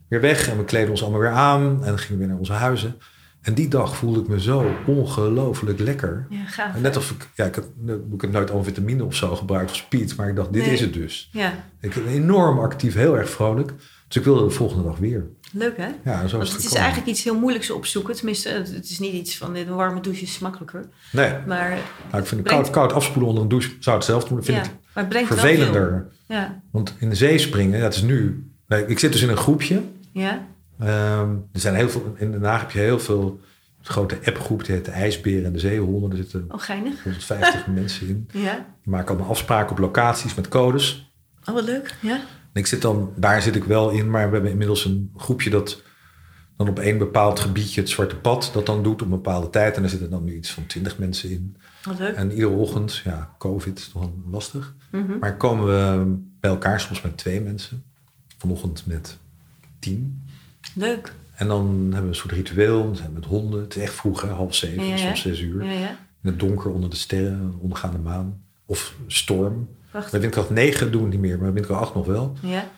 weer weg. En we kleden ons allemaal weer aan. En gingen weer naar onze huizen. En die dag voelde ik me zo ongelooflijk lekker. ja gaaf. En net of ik... Ja, ik had, ik heb nooit al vitamine of zo gebruikt of speed. Maar ik dacht, dit Nee. is het dus. Ja, Ik ben enorm actief, heel erg vrolijk. Dus ik wilde de volgende dag weer. Leuk hè? Ja, zo Want is het is eigenlijk iets heel moeilijks opzoeken. Tenminste, het het is niet iets van een warme douche is makkelijker. Nee, Maar, nou, ik vind brengt- koud, koud afspoelen onder een douche zou hetzelfde moeten. ja, Vind ik maar het brengt vervelender. Ja, Want in de zee springen, ja, het is nu Nee, ik zit dus in een groepje. Ja? Ehm, er zijn heel veel, in Den Haag heb je heel veel grote appgroep. Die heet de IJsberen en de Zeehonden. Er zitten Oh, geinig. 150 mensen in. Ja. Die maken allemaal afspraken op locaties met codes. Oh, wat leuk. Ja? En ik zit dan, daar zit ik wel in, maar we hebben inmiddels een groepje dat dan op één bepaald gebiedje het zwarte pad dat dan doet op een bepaalde tijd. En daar zitten dan nu iets van 20 mensen in. Wat leuk. En iedere ochtend, ja, COVID is toch lastig. Mhm. Maar komen we bij elkaar soms met twee mensen. Vanochtend met tien. Leuk. En dan hebben we een soort ritueel. We zijn met honden. Het is echt vroeg, hè, half zeven, Ja, ja. soms zes uur. Ja. In het donker onder de sterren, ondergaande maan. Of storm. Wacht. Bij windkracht 9 doen we niet meer, maar windkracht 8 nog wel. Ja.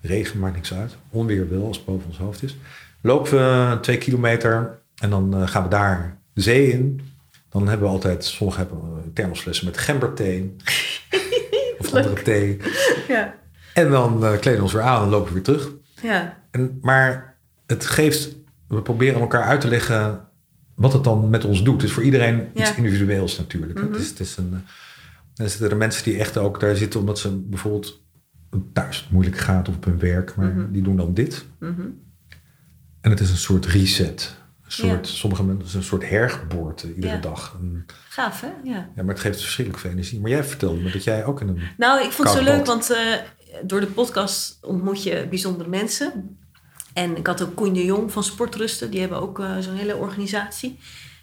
Regen maakt niks uit. Onweer wel, als het boven ons hoofd is. Lopen we twee kilometer en dan eh, gaan we daar de zee in. Dan hebben we altijd, sommigen hebben eh, thermosflessen met gemberthee. of andere thee. Ja. En dan eh, kleden we ons weer aan en lopen we weer terug. Ja. En, maar het geeft, we proberen elkaar uit te leggen wat het dan met ons doet. Het is voor iedereen iets individueels natuurlijk. Het is, het is een, dan zitten er mensen die echt ook daar zitten omdat ze bijvoorbeeld thuis moeilijk gaat of op hun werk, maar die doen dan dit. Mhm. En het is een soort reset. Een soort, Ja. Sommige mensen een soort hergeboorte iedere Ja. dag. Gaaf, hè? Ja. ja, maar het geeft verschrikkelijk veel energie. Maar jij vertelde me dat jij ook in een... Nou, ik vond het zo leuk, bad. want eh, door de podcast ontmoet je bijzondere mensen. En ik had ook Koen de Jong van Sportrusten. Die hebben ook eh, zo'n hele organisatie.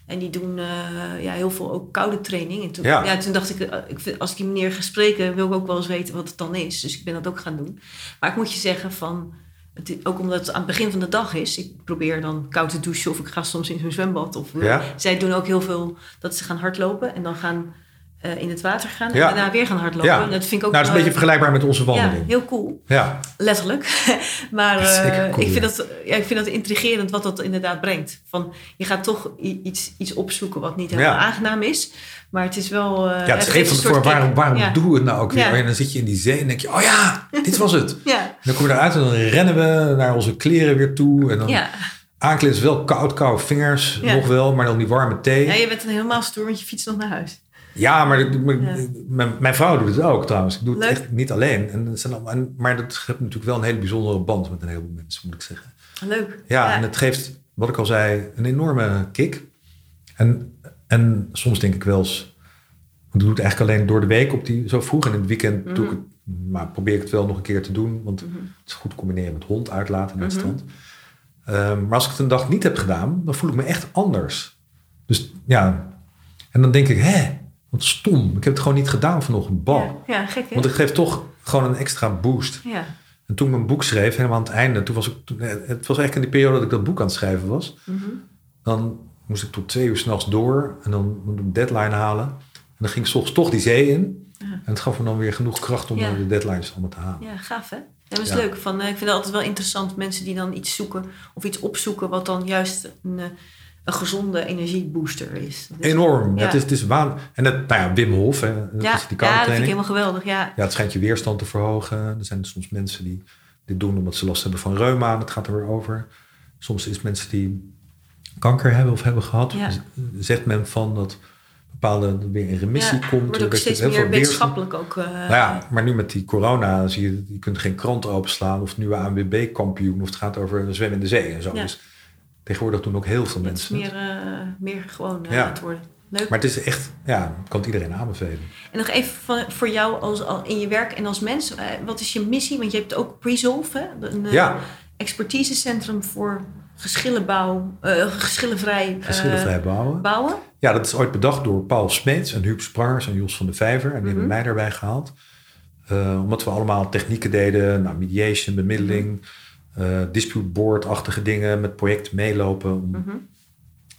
En die doen eh, ja, heel veel ook koude training. En toen, Ja. ja. toen dacht ik, eh, ik vind, als ik die meneer ga spreken, wil ik ook wel eens weten wat het dan is. Dus ik ben dat ook gaan doen. Maar ik moet je zeggen van, het, ook omdat het aan het begin van de dag is. Ik probeer dan koud te douchen of ik ga soms in zo'n zwembad. Of, Ja. Zij doen ook heel veel dat ze gaan hardlopen en dan gaan eh, in het water gaan. Ja. En daarna weer gaan hardlopen. Ja. En Dat vind ik ook nou, het is een eh, beetje vergelijkbaar met onze ja, wandeling. heel cool. Ja, Letterlijk. maar eh, cool, ik, vind ja. dat, ja, ik vind dat intrigerend wat dat inderdaad brengt. Van, je gaat toch iets, iets opzoeken wat niet helemaal Ja. aangenaam is. Maar het is wel... ja het is geeft voor waarom, waarom ja. doen we het nou ook weer? Ja. En dan zit je in die zee en denk je, oh ja, dit was het. Ja, Dan kom je eruit en dan rennen we naar onze kleren weer toe. En dan ja. aankleden is wel koud, koude vingers, Ja. nog wel, maar dan die warme thee. ja, Ja, je bent dan helemaal stoer, want je fietst nog naar huis. Maar, maar- Ja. Mijn, mijn vrouw doet het ook trouwens. Ik doe het Leuk. echt niet alleen. En, dat zijn allemaal- en, maar dat geeft natuurlijk wel een hele bijzondere band met een heleboel mensen, moet ik zeggen. Leuk. Ja, en het geeft, wat ik al zei, een enorme kick. En, en soms denk ik wel eens, ik doe het eigenlijk alleen door de week op die, zo vroeg. En in het weekend doe ik het, maar probeer ik het wel nog een keer te doen. Want het is goed combineren met hond uitlaten naar het strand. Ehm, maar als ik het een dag niet heb gedaan, dan voel ik me echt anders. Dus ja, en dan denk ik, hè, wat stom. Ik heb het gewoon niet gedaan vanochtend. Bal. Ja, ja, gek hè? Want het geeft toch gewoon een extra boost. Ja, En toen ik mijn boek schreef, helemaal aan het einde, toen was ik, toen- eh, het was eigenlijk in die periode dat ik dat boek aan het schrijven was. Mhm. Dan moest ik tot twee uur s'nachts door en dan moet ik een deadline halen. En dan ging ik ochtends toch die zee in. Ja. En het gaf me dan weer genoeg kracht om Ja. de deadlines allemaal te halen. ja gaaf hè? Dat is Ja. leuk. Van, eh, ik vind het altijd wel interessant mensen die dan iets zoeken of iets opzoeken wat dan juist een, eh, een gezonde energiebooster is. Is- Enorm. Ja. Het is, het is waan. En dat, nou ja, Wim Hof, hè, dat Ja, is die ja, dat vind ik helemaal geweldig. Ja, Ja, het schijnt je weerstand te verhogen. Er zijn soms mensen die dit doen omdat ze last hebben van reuma. Dat gaat er weer over. Soms is het mensen die kanker hebben of hebben gehad. Ja. Zegt men van dat bepaalde weer in remissie ja, komt. wordt ook steeds meer wetenschappelijk ook. eh, Nou ja, maar nu met die corona zie je, je kunt geen krant openslaan of het nieuwe ANWB-kampioen of het gaat over een zwem in de zee en zo. Ja. Dus tegenwoordig doen ook heel veel het mensen. het. meer, eh, meer gewoon eh, Ja. het worden. Leuk. Maar het is echt, ja, kan het iedereen aanbevelen. En nog even voor jou als, al- in je werk en als mens. eh, wat is je missie? Want je hebt ook Presolve, hè? Een Ja. expertisecentrum voor geschillenbouw, geschillenvrij, Geschillenvrij bouwen. bouwen. Ja, dat is ooit bedacht door Paul Smeets en Huub Sprangers en Jos van de Vijver. En die hebben mij daarbij gehaald. Eh, omdat we allemaal technieken deden. Nou, mediation, bemiddeling, eh dispute board-achtige dingen. Met projecten meelopen. Om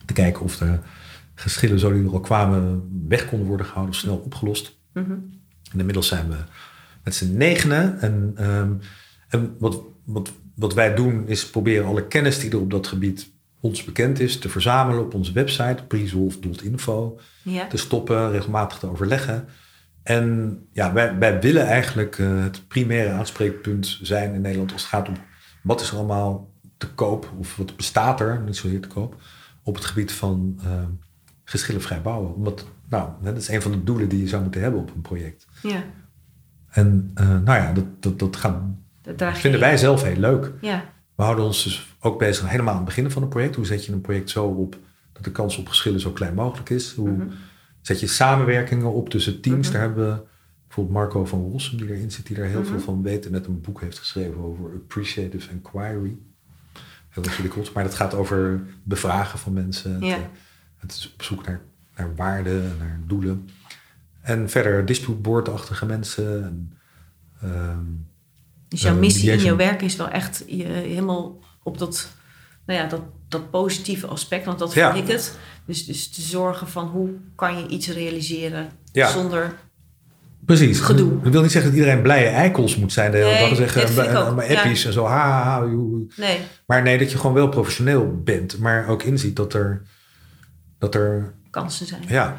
te kijken of de geschillen zo die er al kwamen weg konden worden gehouden of snel opgelost. En inmiddels zijn we met z'n negenen. En, ehm, en wat, wat, wat wij doen is proberen alle kennis die er op dat gebied ons bekend is... te verzamelen op onze website, prisolve.info. Ja. Te stoppen, regelmatig te overleggen. En ja, wij, wij willen eigenlijk eh, het primaire aanspreekpunt zijn in Nederland... als het gaat om wat is er allemaal te koop... of wat bestaat er, niet zozeer te koop... op het gebied van eh, geschillenvrij bouwen. Omdat, nou, dat is een van de doelen die je zou moeten hebben op een project. ja. En eh, nou ja, dat, dat, dat gaat Dat vinden in. wij zelf heel leuk. Ja, We houden ons dus ook bezig helemaal aan het begin van een project. Hoe zet je een project zo op dat de kans op geschillen zo klein mogelijk is? Hoe Mhm. zet je samenwerkingen op tussen teams? Mhm. Daar hebben we bijvoorbeeld Marco van Rossum die erin zit, die daar heel Mhm. veel van weet en net een boek heeft geschreven over appreciative inquiry. Heel ingewikkeld, maar dat gaat over bevragen van mensen. Ja. Het, het is op zoek naar, naar waarden, en naar doelen. En verder dispute board-achtige mensen. En, ehm, dus jouw Eh, missie in jouw werk is wel echt je, helemaal op dat, nou ja, dat, dat positieve aspect, want dat Ja. vind ik het. Dus, dus te zorgen van hoe kan je iets realiseren Ja. zonder... Precies. Gedoe. Dat wil niet zeggen dat iedereen blije eikels moet zijn de hele Nee, dag. En zeggen, maar ja. appies en zo. Ha, ha. Nee, Maar nee, dat je gewoon wel professioneel bent. Maar ook inziet dat er... Dat er kansen zijn. ja.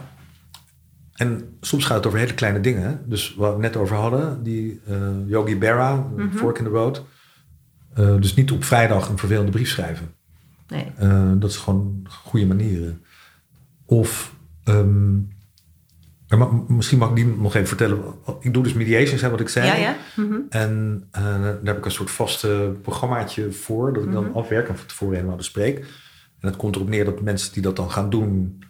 En soms gaat het over hele kleine dingen. Dus waar we het net over hadden. Die eh, Yogi Berra, Mhm. Fork in the Road. Eh, dus niet op vrijdag een vervelende brief schrijven. Nee. Eh, dat is gewoon goede manieren. Of maar ma- misschien mag ik die nog even vertellen. Ik doe dus mediations, hè, wat ik zei. Ja, ja. Mhm. En eh, daar heb ik een soort vaste programmaatje voor, dat ik dan Mhm. afwerk en van tevoren helemaal bespreek. En het komt erop neer dat mensen die dat dan gaan doen,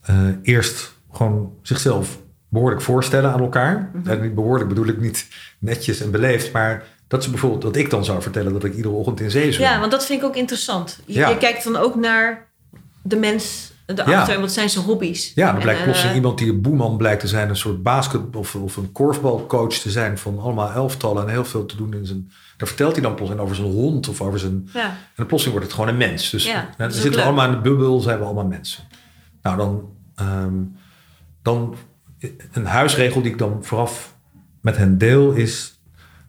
eh, eerst gewoon zichzelf behoorlijk voorstellen aan elkaar. Mhm. En niet behoorlijk bedoel ik niet netjes en beleefd, maar dat ze bijvoorbeeld dat ik dan zou vertellen dat ik iedere ochtend in zee zwem. Ja, want dat vind ik ook interessant. Je, Ja. je kijkt dan ook naar de mens erachter. Ja. Wat zijn zijn hobby's? Ja, dan blijkt plotseling eh, iemand die een boeman blijkt te zijn, een soort basket- of, of een korfbalcoach te zijn van allemaal elftallen en heel veel te doen in zijn. Daar vertelt hij dan plotseling over zijn hond of over zijn. Ja, En dan plotseling wordt het gewoon een mens. Dus Ja, dan zitten we allemaal in de bubbel, zijn we allemaal mensen. Nou, dan, ehm, dan een huisregel die ik dan vooraf met hen deel is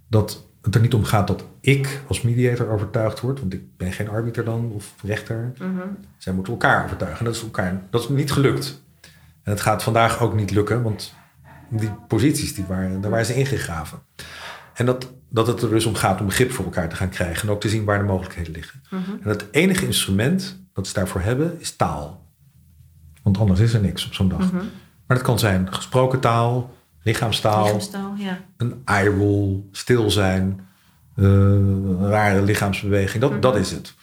dat het er niet om gaat dat ik als mediator overtuigd word, want ik ben geen arbiter dan of rechter. mhm. Zij moeten elkaar overtuigen. Dat is, elkaar, dat is niet gelukt. En het gaat vandaag ook niet lukken, want die posities die waren, daar waren ze ingegraven. En dat, dat het er dus om gaat om begrip voor elkaar te gaan krijgen en ook te zien waar de mogelijkheden liggen. Mhm. En het enige instrument dat ze daarvoor hebben is taal. Want anders is er niks op zo'n dag. Mhm. Maar dat kan zijn gesproken taal, lichaamstaal, Lichaamstaal, ja. een eye roll, stil zijn, eh, een rare lichaamsbeweging. Dat, Mhm. dat is het.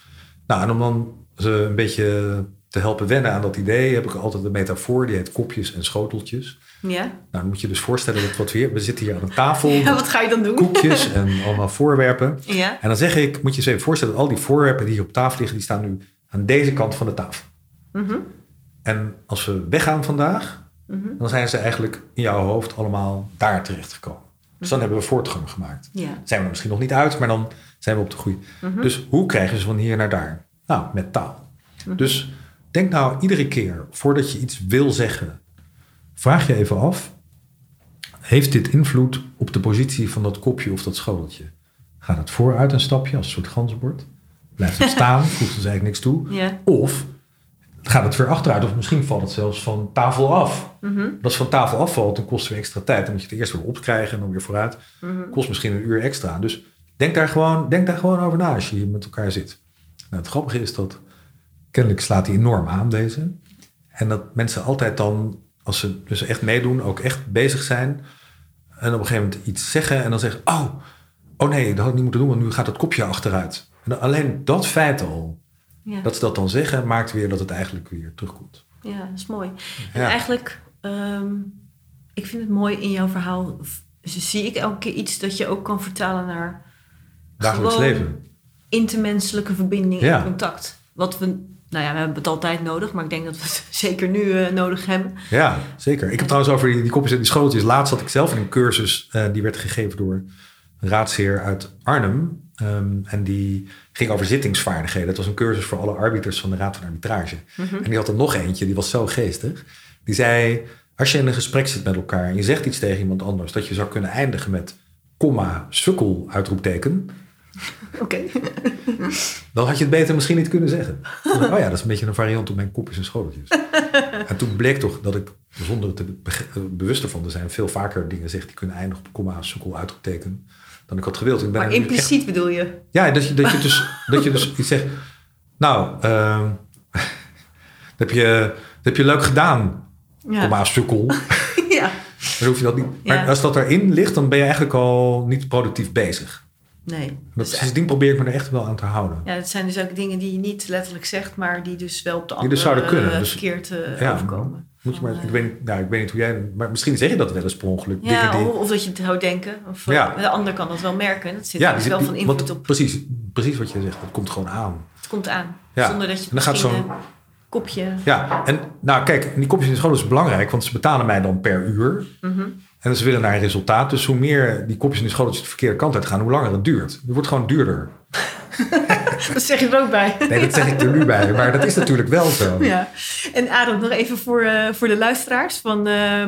Nou, en om dan ze een beetje te helpen wennen aan dat idee, heb ik altijd een metafoor die heet kopjes en schoteltjes. Ja? Nou, dan moet je dus voorstellen dat wat we hier, we zitten hier aan een tafel, ja, wat ga je dan doen? koekjes en allemaal voorwerpen. Ja, En dan zeg ik, moet je je eens even voorstellen dat al die voorwerpen die hier op tafel liggen, die staan nu aan deze kant van de tafel. Mhm. En als we weggaan vandaag, Mhm. dan zijn ze eigenlijk in jouw hoofd allemaal daar terechtgekomen. Dus dan hebben we voortgang gemaakt. Zijn we er misschien nog niet uit, maar dan zijn we op de goede. Mhm. Dus hoe krijgen ze van hier naar daar? Nou, met taal. Dus denk nou iedere keer voordat je iets wil zeggen, vraag je even af: heeft dit invloed op de positie van dat kopje of dat schoteltje? Gaat het vooruit een stapje als een soort ganzenbord? Blijft het staan? Voegt het eigenlijk niks toe? Of gaat het weer achteruit? Of misschien valt het zelfs van tafel af. Mhm. Als het van tafel afvalt, dan kost het weer extra tijd. Dan moet je het eerst weer opkrijgen en dan weer vooruit. Mhm. Kost misschien een uur extra. Dus denk daar gewoon, denk daar gewoon over na als je hier met elkaar zit. Nou, het grappige is dat kennelijk slaat hij enorm aan deze. En dat mensen altijd dan, als ze dus echt meedoen, ook echt bezig zijn. En op een gegeven moment iets zeggen en dan zeggen, oh, oh nee, dat had ik niet moeten doen, want nu gaat het kopje achteruit. En alleen dat feit al, Ja. dat ze dat dan zeggen, maakt weer dat het eigenlijk weer terugkomt. ja, dat is mooi. En Ja. eigenlijk, ehm, ik vind het mooi in jouw verhaal. v- Zie ik elke keer iets dat je ook kan vertalen naar Dagelijks leven. intermenselijke verbinding Ja. en contact. Wat we, nou ja, we hebben het altijd nodig, maar ik denk dat we het zeker nu eh, nodig hebben. Ja, zeker. Ik heb trouwens over die, die kopjes en die schoteltjes. Laatst had ik zelf in een cursus, eh, die werd gegeven door een raadsheer uit Arnhem. Ehm, en die ging over zittingsvaardigheden. Het was een cursus voor alle arbiters van de Raad van Arbitrage. En die had er nog eentje, die was zo geestig. Die zei, als je in een gesprek zit met elkaar en je zegt iets tegen iemand anders... dat je zou kunnen eindigen met komma, sukkel, uitroepteken... Oké. dan had je het beter misschien niet kunnen zeggen. Toen Oh ja, dat is een beetje een variant op mijn kopjes en schoteltjes. En toen bleek toch dat ik, zonder het eh, bewust ervan te zijn... veel vaker dingen zeg die kunnen eindigen op komma, sukkel, uitroepteken... dan ik had gewild. Ik ben Maar echt- impliciet bedoel je? Ja, dat je, dat je, dus, dat je dus iets zegt... Nou, ehm, dat, heb je, dat heb je leuk gedaan, Ja. komma, sukkel. ja. Dan hoef je dat niet. Maar Ja. als dat erin ligt, dan ben je eigenlijk al niet productief bezig. Nee. Dat, Dus, sindsdien probeer ik me er echt wel aan te houden. ja, dat zijn dus ook dingen die je niet letterlijk zegt, maar die dus wel op de Die andere dus zouden kunnen, eh, dus- verkeerd eh, Ja. overkomen. Moet je maar, ik, eh, weet, niet- nou, ik weet niet hoe jij... Maar misschien zeg je dat wel eens per ongeluk. Ja, die- of, dat je het zou denken. Of eh, Ja. de ander kan dat wel merken. Dat zit ja, dus wel van invloed op. Precies, precies wat je zegt. Dat komt gewoon aan. Het komt aan. Ja. Zonder dat je En dan gaat zo'n- kopje... Ja, en nou kijk, die kopjes in de school is belangrijk, want ze betalen mij dan per uur. Mhm. En ze willen naar een resultaat. Dus hoe meer die kopjes in de school de verkeerde kant uit gaan, hoe langer het duurt. Het wordt gewoon duurder. Dat zeg je er ook bij. Nee, dat zeg ik er nu bij, maar dat is natuurlijk wel zo. Ja. En Adam, nog even voor, eh, voor de luisteraars. Van, eh,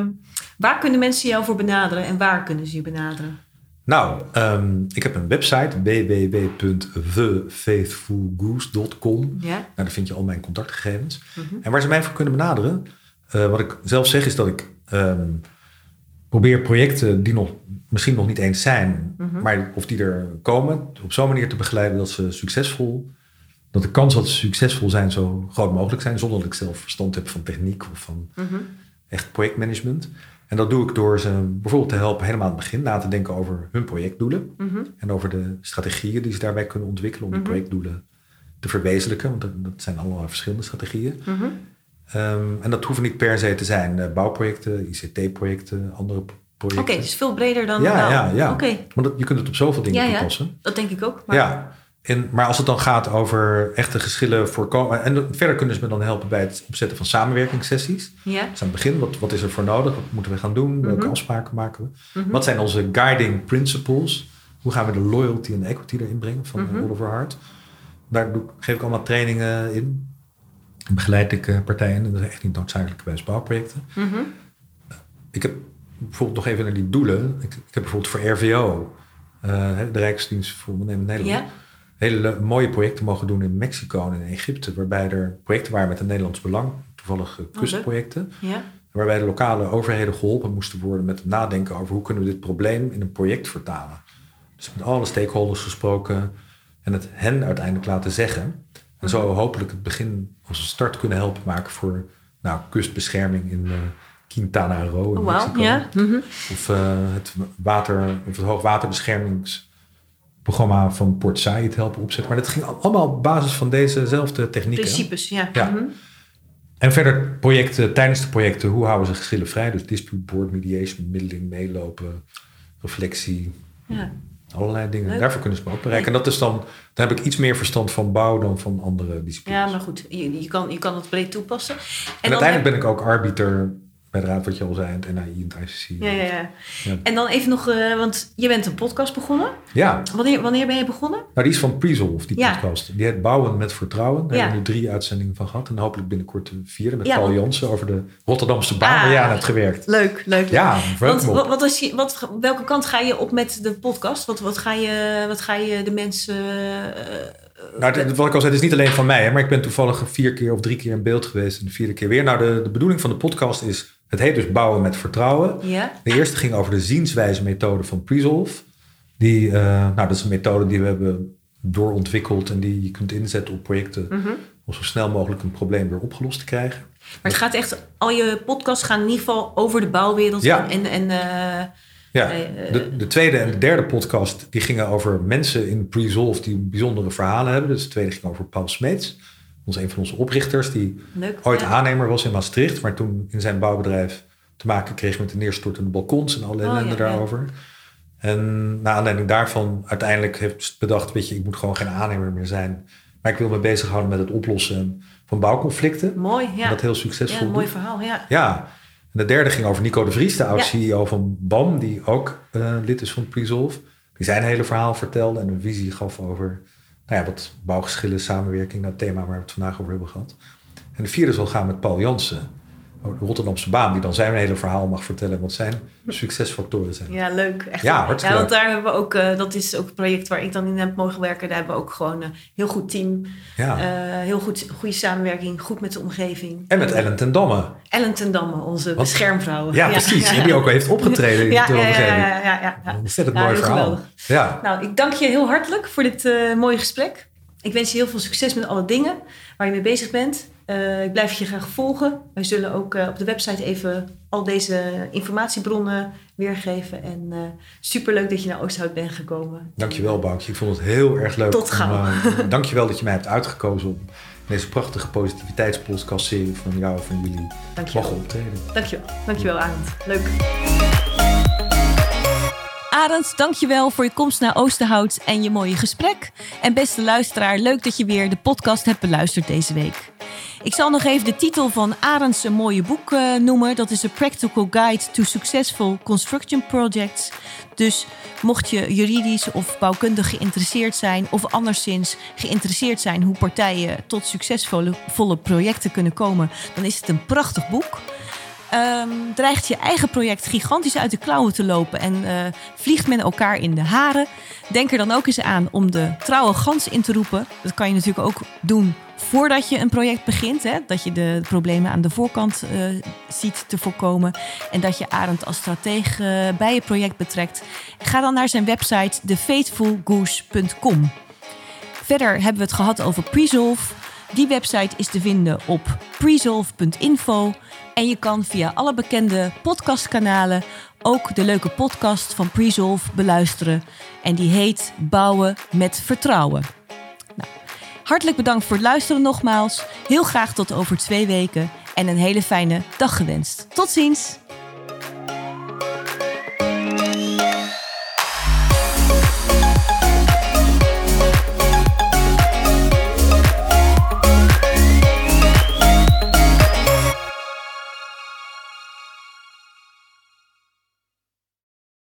waar kunnen mensen jou voor benaderen en waar kunnen ze je benaderen? Nou, ehm, ik heb een website www.thefaithfulgoose.com. Ja? Nou, daar vind je al mijn contactgegevens. Mhm. En waar ze mij voor kunnen benaderen, eh, wat ik zelf zeg, is dat ik ehm, probeer projecten die nog misschien nog niet eens zijn, Mhm. maar of die er komen, op zo'n manier te begeleiden dat ze succesvol, dat de kans dat ze succesvol zijn zo groot mogelijk zijn, zonder dat ik zelf verstand heb van techniek of van Mhm. echt projectmanagement. En dat doe ik door ze bijvoorbeeld te helpen helemaal aan het begin na te denken over hun projectdoelen. Mhm. En over de strategieën die ze daarbij kunnen ontwikkelen om die projectdoelen te verwezenlijken. Want dat, dat zijn allemaal verschillende strategieën. Ehm, en dat hoeven niet per se te zijn eh, bouwprojecten, ICT-projecten, andere Oké, projecten. dus veel breder dan ja, nou. ja, ja. Oké, Want dat, je kunt het op zoveel dingen Ja, ja. toepassen. dat denk ik ook. Maar, Ja, en, maar als het dan gaat over echte geschillen voorkomen... En verder kunnen ze me dan helpen bij het opzetten van samenwerkingssessies. Ja? Dus aan het begin, wat, wat is er voor nodig? Wat moeten we gaan doen? Welke Mhm. afspraken maken we? Mhm. Wat zijn onze guiding principles? Hoe gaan we de loyalty en equity erin brengen van Mhm. Oliver Hart? Daar geef ik allemaal trainingen in. Begeleid ik eh, partijen. En dat is echt niet noodzakelijk bij bouwprojecten. Ik heb bijvoorbeeld nog even naar die doelen. Ik, ik heb bijvoorbeeld voor RVO, eh, de Rijksdienst voor Ondernemend Nederland, Ja? hele le- mooie projecten mogen doen in Mexico en in Egypte. Waarbij er projecten waren met een Nederlands belang. Toevallig eh, kustprojecten. Ja? Waarbij de lokale overheden geholpen moesten worden met het nadenken over hoe kunnen we dit probleem in een project vertalen. Dus met alle stakeholders gesproken en het hen uiteindelijk laten zeggen. En zo hopelijk het begin als een start kunnen helpen maken voor nou, kustbescherming in eh, Quintana Roo in Oh. Mexico. Ja? Mhm. Of eh, het water, of het hoogwaterbeschermingsprogramma van Port Said helpen opzetten. Maar dat ging allemaal op basis van dezezelfde technieken. Principes, ja. Ja. Mhm. En verder projecten, tijdens de projecten, hoe houden ze geschillen vrij? Dus dispute board, mediation, bemiddeling, meelopen, reflectie, ja. allerlei dingen. Leuk. Daarvoor kunnen ze me ook bereiken. En dat is dan, dan heb ik iets meer verstand van bouw dan van andere disciplines. Ja, maar goed, je, je, kan, je kan het breed toepassen. En, uiteindelijk ben ik ook arbiter bij de Raad, wat je al zei, en het NAI en het ICC. Ja, ja, ja. Ja. En dan even nog, eh, want je bent een podcast begonnen. Ja, Wanneer, wanneer ben je begonnen? nou die is van Presolve, die Ja. podcast. Die heet Bouwen met Vertrouwen. Daar hebben we nu drie uitzendingen van gehad. En hopelijk binnenkort de vierde met Paul Jansen over de Rotterdamse baan waar Ah. aan hebt gewerkt. Leuk, leuk. Ja, Want wat, wat is je, wat, welke kant ga je op met de podcast? Wat, wat, ga, je, wat ga je de mensen... eh, Nou, wat ik al zei, het is niet alleen van mij, hè, maar ik ben toevallig vier keer of drie keer in beeld geweest en de vierde keer weer. Nou, de, de bedoeling van de podcast is, het heet dus bouwen met vertrouwen. ja? De eerste ging over de zienswijze methode van Presolve. Die, eh, nou, dat is een methode die we hebben doorontwikkeld en die je kunt inzetten op projecten Mhm. om zo snel mogelijk een probleem weer opgelost te krijgen. Maar het gaat echt, al je podcasts gaan in ieder geval over de bouwwereld. Ja. En, en eh, Ja, Eh, de, de tweede en de derde podcast die gingen over mensen in Presolve die bijzondere verhalen hebben. Dus de tweede ging over Paul Smeets, ons een van onze oprichters, die leuk. ooit ja. aannemer was in Maastricht, maar toen in zijn bouwbedrijf te maken kreeg met de neerstortende balkons en alle Oh, ellende ja, ja. daarover. En naar aanleiding daarvan uiteindelijk heeft bedacht, weet je, ik moet gewoon geen aannemer meer zijn. Maar ik wil me bezighouden met het oplossen van bouwconflicten. Mooi, En ja. dat heel ja, succesvol een mooi verhaal, ja. Ja, en de derde ging over Nico de Vries, de Ja. oud-CEO van BAM, die ook eh, lid is van Presolve. Die zijn hele verhaal vertelde en een visie gaf over nou ja, wat bouwgeschillen, samenwerking, dat thema waar we het vandaag over hebben gehad. En de vierde zal gaan met Paul Jansen, de Rotterdamse baan, die dan zijn hele verhaal mag vertellen wat zijn succesfactoren zijn. Ja, leuk. Echt. Ja, hartstikke want leuk. daar hebben we ook, eh, dat is ook een project waar ik dan in heb mogen werken. Daar hebben we ook gewoon een heel goed team. Ja. eh, heel goed, goede samenwerking, goed met de omgeving. en met Ellen ten Damme. Ellen ten Damme, onze Wat? beschermvrouw. Ja, precies. En die ook al heeft opgetreden in Ja, de ja, ja, omgeving. ja, ja, ja, ja. Ontzettend Ja, mooi verhaal. geweldig. Ja. Nou, ik dank je heel hartelijk voor dit eh, mooie gesprek. Ik wens je heel veel succes met alle dingen waar je mee bezig bent. Eh, ik blijf je graag volgen. Wij zullen ook eh, op de website even al deze informatiebronnen weergeven. En uh, superleuk dat je naar Oosthout bent gekomen. Dankjewel, Boukje. Ik vond het heel erg leuk. Tot gauw. Om, dankjewel dat je mij hebt uitgekozen om deze prachtige positiviteitspodcast-serie van jou en van jullie Dankjewel. mogen optreden. Dankjewel. Dankjewel, Arend. Leuk. Arend, dankjewel voor je komst naar Oosterhout en je mooie gesprek. En beste luisteraar, leuk dat je weer de podcast hebt beluisterd deze week. Ik zal nog even de titel van Arends mooie boek uh, noemen. Dat is A Practical Guide to Successful Construction Projects. Dus mocht je juridisch of bouwkundig geïnteresseerd zijn... of anderszins geïnteresseerd zijn hoe partijen tot succesvolle volle projecten kunnen komen... dan is het een prachtig boek. Um, dreigt je eigen project gigantisch uit de klauwen te lopen en uh, vliegt men elkaar in de haren. Denk er dan ook eens aan om de trouwe gans in te roepen. Dat kan je natuurlijk ook doen voordat je een project begint. Hè? Dat je de problemen aan de voorkant uh, ziet te voorkomen. En dat je Arend als stratege uh, bij je project betrekt. Ga dan naar zijn website thefaithfulgoose.com. Verder hebben we het gehad over Presolve. Die website is te vinden op presolve.info. En je kan via alle bekende podcastkanalen ook de leuke podcast van Presolve beluisteren. En die heet Bouwen met Vertrouwen. Hartelijk bedankt voor het luisteren nogmaals. Heel graag tot over twee weken. En een hele fijne dag gewenst. Tot ziens!